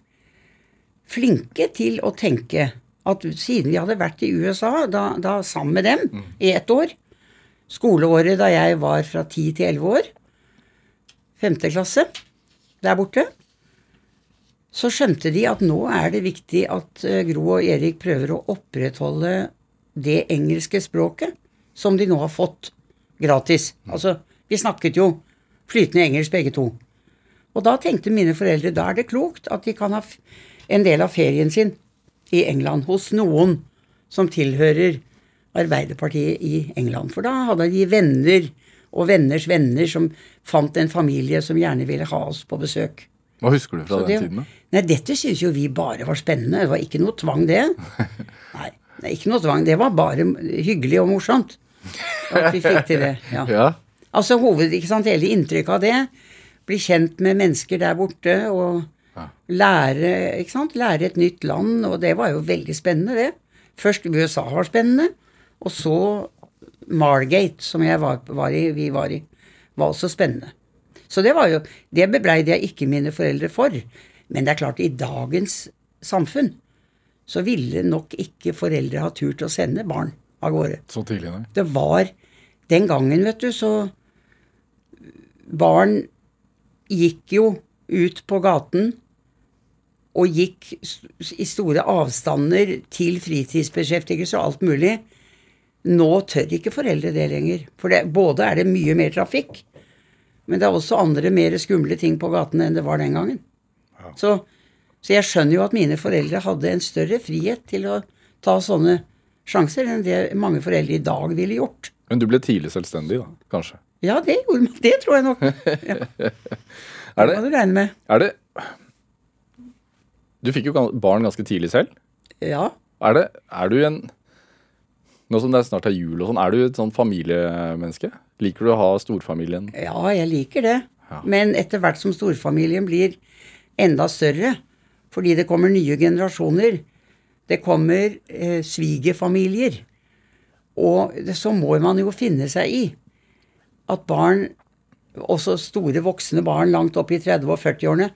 flinke til å tenke at siden vi hadde vært i USA da, da sammen med dem i ett år Skoleåret da jeg var fra 10 til 11 år, femte klasse der borte, så skjønte de at nå er det viktig at eh, Gro og Erik prøver å opprettholde det engelske språket som de nå har fått gratis. Altså, vi snakket jo flytende engelsk begge to. Og da tenkte mine foreldre da er det klokt at de kan ha en del av ferien sin i England hos noen som tilhører Arbeiderpartiet i England. For da hadde de venner og venners venner som fant en familie som gjerne ville ha oss på besøk. Hva husker du fra det, den tiden? da? Nei, dette syntes jo vi bare var spennende. Det var ikke noe tvang, det. Nei, nei, ikke noe tvang. Det var bare hyggelig og morsomt at vi fikk til det. Ja. Ja. Altså hoved, ikke sant, hele inntrykket av det. Bli kjent med mennesker der borte og lære, ikke sant, lære et nytt land. Og det var jo veldig spennende, det. Først USA var spennende, og så Margate, som jeg var, var i, vi var i, var også spennende. Så det var jo, det bebreide jeg ikke mine foreldre for. Men det er klart, i dagens samfunn så ville nok ikke foreldre ha turt å sende barn av gårde. Så tidlig, nei. Det var Den gangen, vet du, så Barn gikk jo ut på gaten og gikk i store avstander til fritidsbeskjeftigelse og alt mulig. Nå tør ikke foreldre det lenger. For det, både er det mye mer trafikk, men det er også andre mer skumle ting på gatene enn det var den gangen. Så, så jeg skjønner jo at mine foreldre hadde en større frihet til å ta sånne sjanser enn det mange foreldre i dag ville gjort. Men du ble tidlig selvstendig, da, kanskje? Ja, det gjorde man. Det tror jeg nok. Ja, det Er må det, du regne med. er det Du fikk jo barn ganske tidlig selv. Ja. Er, det, er du en Nå som det snart er jul og sånn, er du et sånn familiemenneske? Liker du å ha storfamilien? Ja, jeg liker det. Ja. Men etter hvert som storfamilien blir enda større, fordi det kommer nye generasjoner, det kommer eh, svigerfamilier, og det, så må man jo finne seg i at barn, også store voksne barn langt opp i 30- og 40-årene,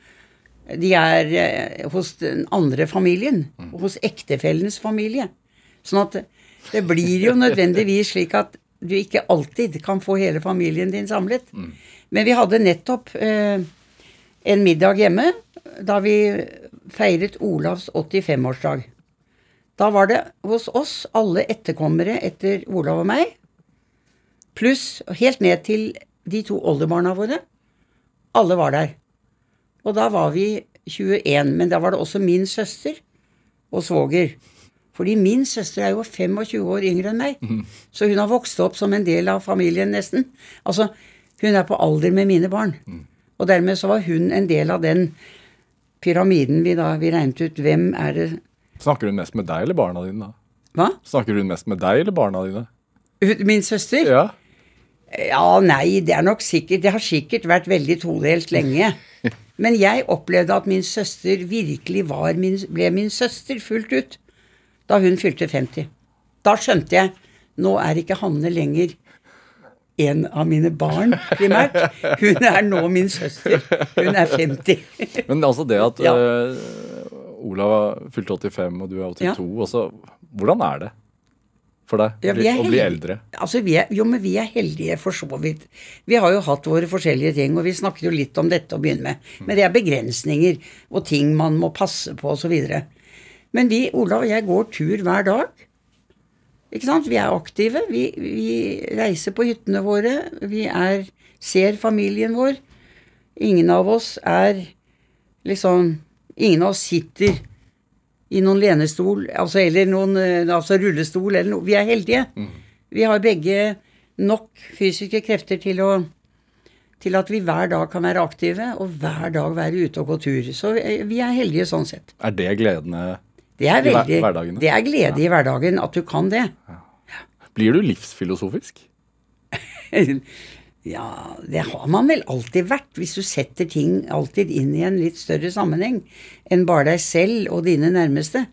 de er eh, hos den andre familien, hos ektefellens familie. Sånn at det- det blir jo nødvendigvis slik at du ikke alltid kan få hele familien din samlet. Men vi hadde nettopp eh, en middag hjemme da vi feiret Olavs 85-årsdag. Da var det hos oss alle etterkommere etter Olav og meg, pluss helt ned til de to oldebarna våre. Alle var der. Og da var vi 21, men da var det også min søster og svoger. Fordi min søster er jo 25 år yngre enn meg, så hun har vokst opp som en del av familien nesten. Altså, hun er på alder med mine barn. Og dermed så var hun en del av den pyramiden vi da vi regnet ut hvem er det Snakker hun mest med deg eller barna dine? da? Hva? Snakker hun mest med deg eller barna dine? Min søster? Ja. Ja, nei, det er nok sikkert Det har sikkert vært veldig todelt lenge. Men jeg opplevde at min søster virkelig var min, ble min søster fullt ut da hun fylte 50. Da skjønte jeg nå er ikke Hanne lenger en av mine barn, primært. Hun er nå min søster. Hun er 50. Men altså det at Ja. uh, Olav fylte 85 og du er 82, Ja. altså, hvordan er det for deg Ja, å bli, eldre? Altså, vi er, jo, men vi er heldige for så vidt. Vi har jo hatt våre forskjellige ting, og vi snakket jo litt om dette å begynne med. Men det er begrensninger og ting man må passe på osv. Men vi, Olav og jeg, går tur hver dag. Ikke sant? Vi er aktive. Vi, vi reiser på hyttene våre. Vi er, ser familien vår. Ingen av oss er liksom Ingen av oss sitter i noen lenestol, altså, eller noen eh, altså rullestol eller noe. Vi er heldige. Vi har begge nok fysiske krefter til å til at vi hver dag kan være aktive, og hver dag være ute og gå tur. Så eh, vi er heldige sånn sett. Er det gledende? Det er, I hverdagen? det er glede i hverdagen at du kan det. Blir du livsfilosofisk? Ja, det har man vel alltid vært, hvis du setter ting alltid inn i en litt større sammenheng enn bare deg selv og dine nærmeste.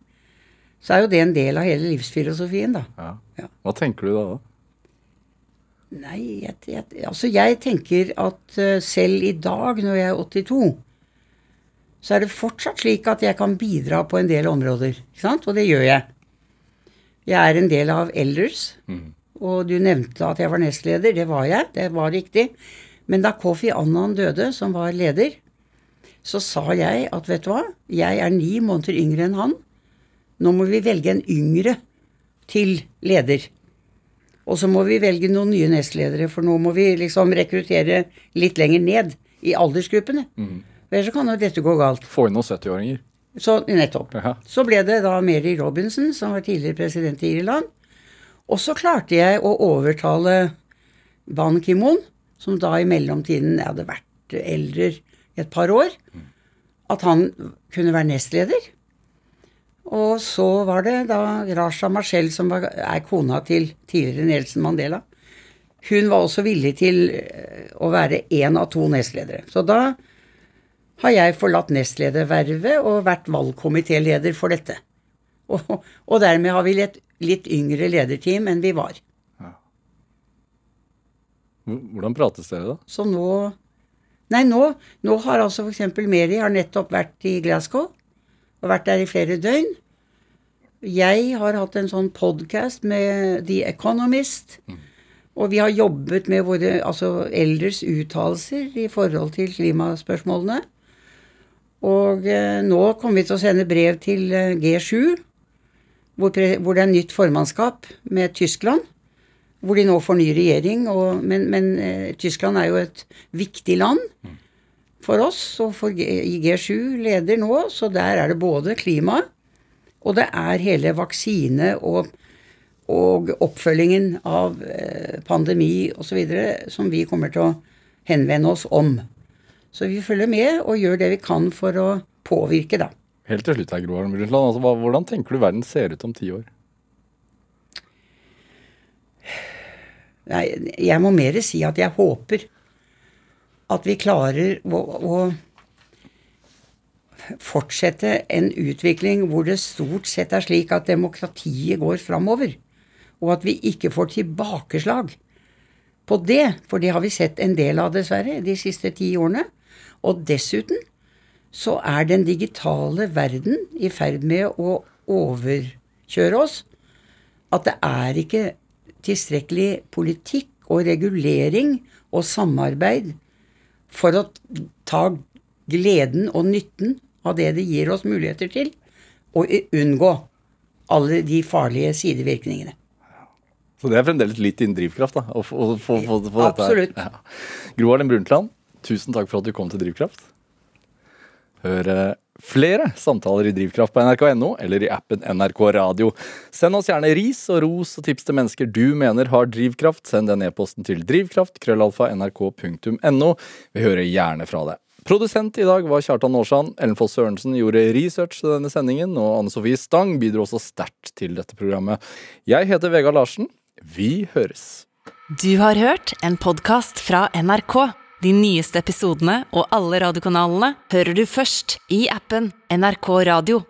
Så er jo det en del av hele livsfilosofien, da. Ja. Ja. Hva tenker du da? da? Nei, jeg, jeg, altså jeg tenker at eh, selv i dag, når jeg er 82, så er det fortsatt slik at jeg kan bidra på en del områder. Ikke sant? Og det gjør jeg. Jeg er en del av Elders, og du nevnte at jeg var nestleder. Det var jeg, det var riktig. Men da Kofi Annan døde, som var leder, så sa jeg at vet du hva, jeg er ni måneder yngre enn han. Nå må vi velge en yngre til leder. Og så må vi velge noen nye nestledere, for nå må vi liksom rekruttere litt lenger ned i aldersgruppene. Mm. Ellers så kan jo dette gå galt. Få inn noen 70-åringer. Så nettopp. Ja. Så ble det da Mary Robinson, som var tidligere president i Irland. Og så klarte jeg å overtale Ban Ki-moon, som da i mellomtiden hadde vært eldre i et par år, at han kunne være nestleder. Og så var det da Rasha Marcel, som var, er kona til tidligere Nelson Mandela. Hun var også villig til eh, å være én av to nestledere. Så da har jeg forlatt nestledervervet og vært valgkomitéleder for dette. Og, og dermed har vi et litt yngre lederteam enn vi var. Hvordan prates dere da? Så nå Nei, nå, nå har altså f.eks. Mary har nettopp vært i Glasgow og vært der i flere døgn. Jeg har hatt en sånn podkast med The Economist. Og vi har jobbet med våre altså eldres uttalelser i forhold til klimaspørsmålene. Og eh, nå kommer vi til å sende brev til eh, G7, hvor, hvor det er nytt formannskap med Tyskland. Hvor de nå får ny regjering. Og, men, men eh, Tyskland er jo et viktig land for oss. Og for G, i G7 leder nå, så der er det både klima, og det er hele vaksine og, og oppfølgingen av eh, pandemi osv. som vi kommer til å henvende oss om. Så vi følger med og gjør det vi kan for å påvirke, da. Helt til slutt her, Gro Harlem Brundtland. Altså, hvordan tenker du verden ser ut om ti år? Nei, jeg må mer si at jeg håper at vi klarer å, å fortsette en utvikling hvor det stort sett er slik at demokratiet går framover, og at vi ikke får tilbakeslag på det, for det har vi sett en del av, dessverre, de siste ti årene. Og dessuten så er den digitale verden i ferd med å overkjøre oss. At det er ikke tilstrekkelig politikk og regulering og samarbeid for å ta gleden og nytten av det det gir oss muligheter til, og unngå alle de farlige sidevirkningene. Så det er fremdeles litt din drivkraft, da. Å få, få, få, få dette her. Absolutt. Ja. Gro Harlem Brundtland, tusen takk for at du kom til Drivkraft. Hør flere samtaler i Drivkraft på nrk.no eller i appen NRK Radio. Send oss gjerne ris og ros og tips til mennesker du mener har drivkraft. Send den e-posten til drivkraft, krøllalfa, nrk.no. Vi hører gjerne fra deg. Produsent i dag var Kjartan Aarsand. Ellen Foss Sørensen gjorde research til denne sendingen, og Anne Sofie Stang bidro også sterkt til dette programmet. Jeg heter Vegard Larsen. Vi høres. Du har hørt en podkast fra NRK. De nyeste episodene og alle radiokanalene hører du først i appen NRK Radio.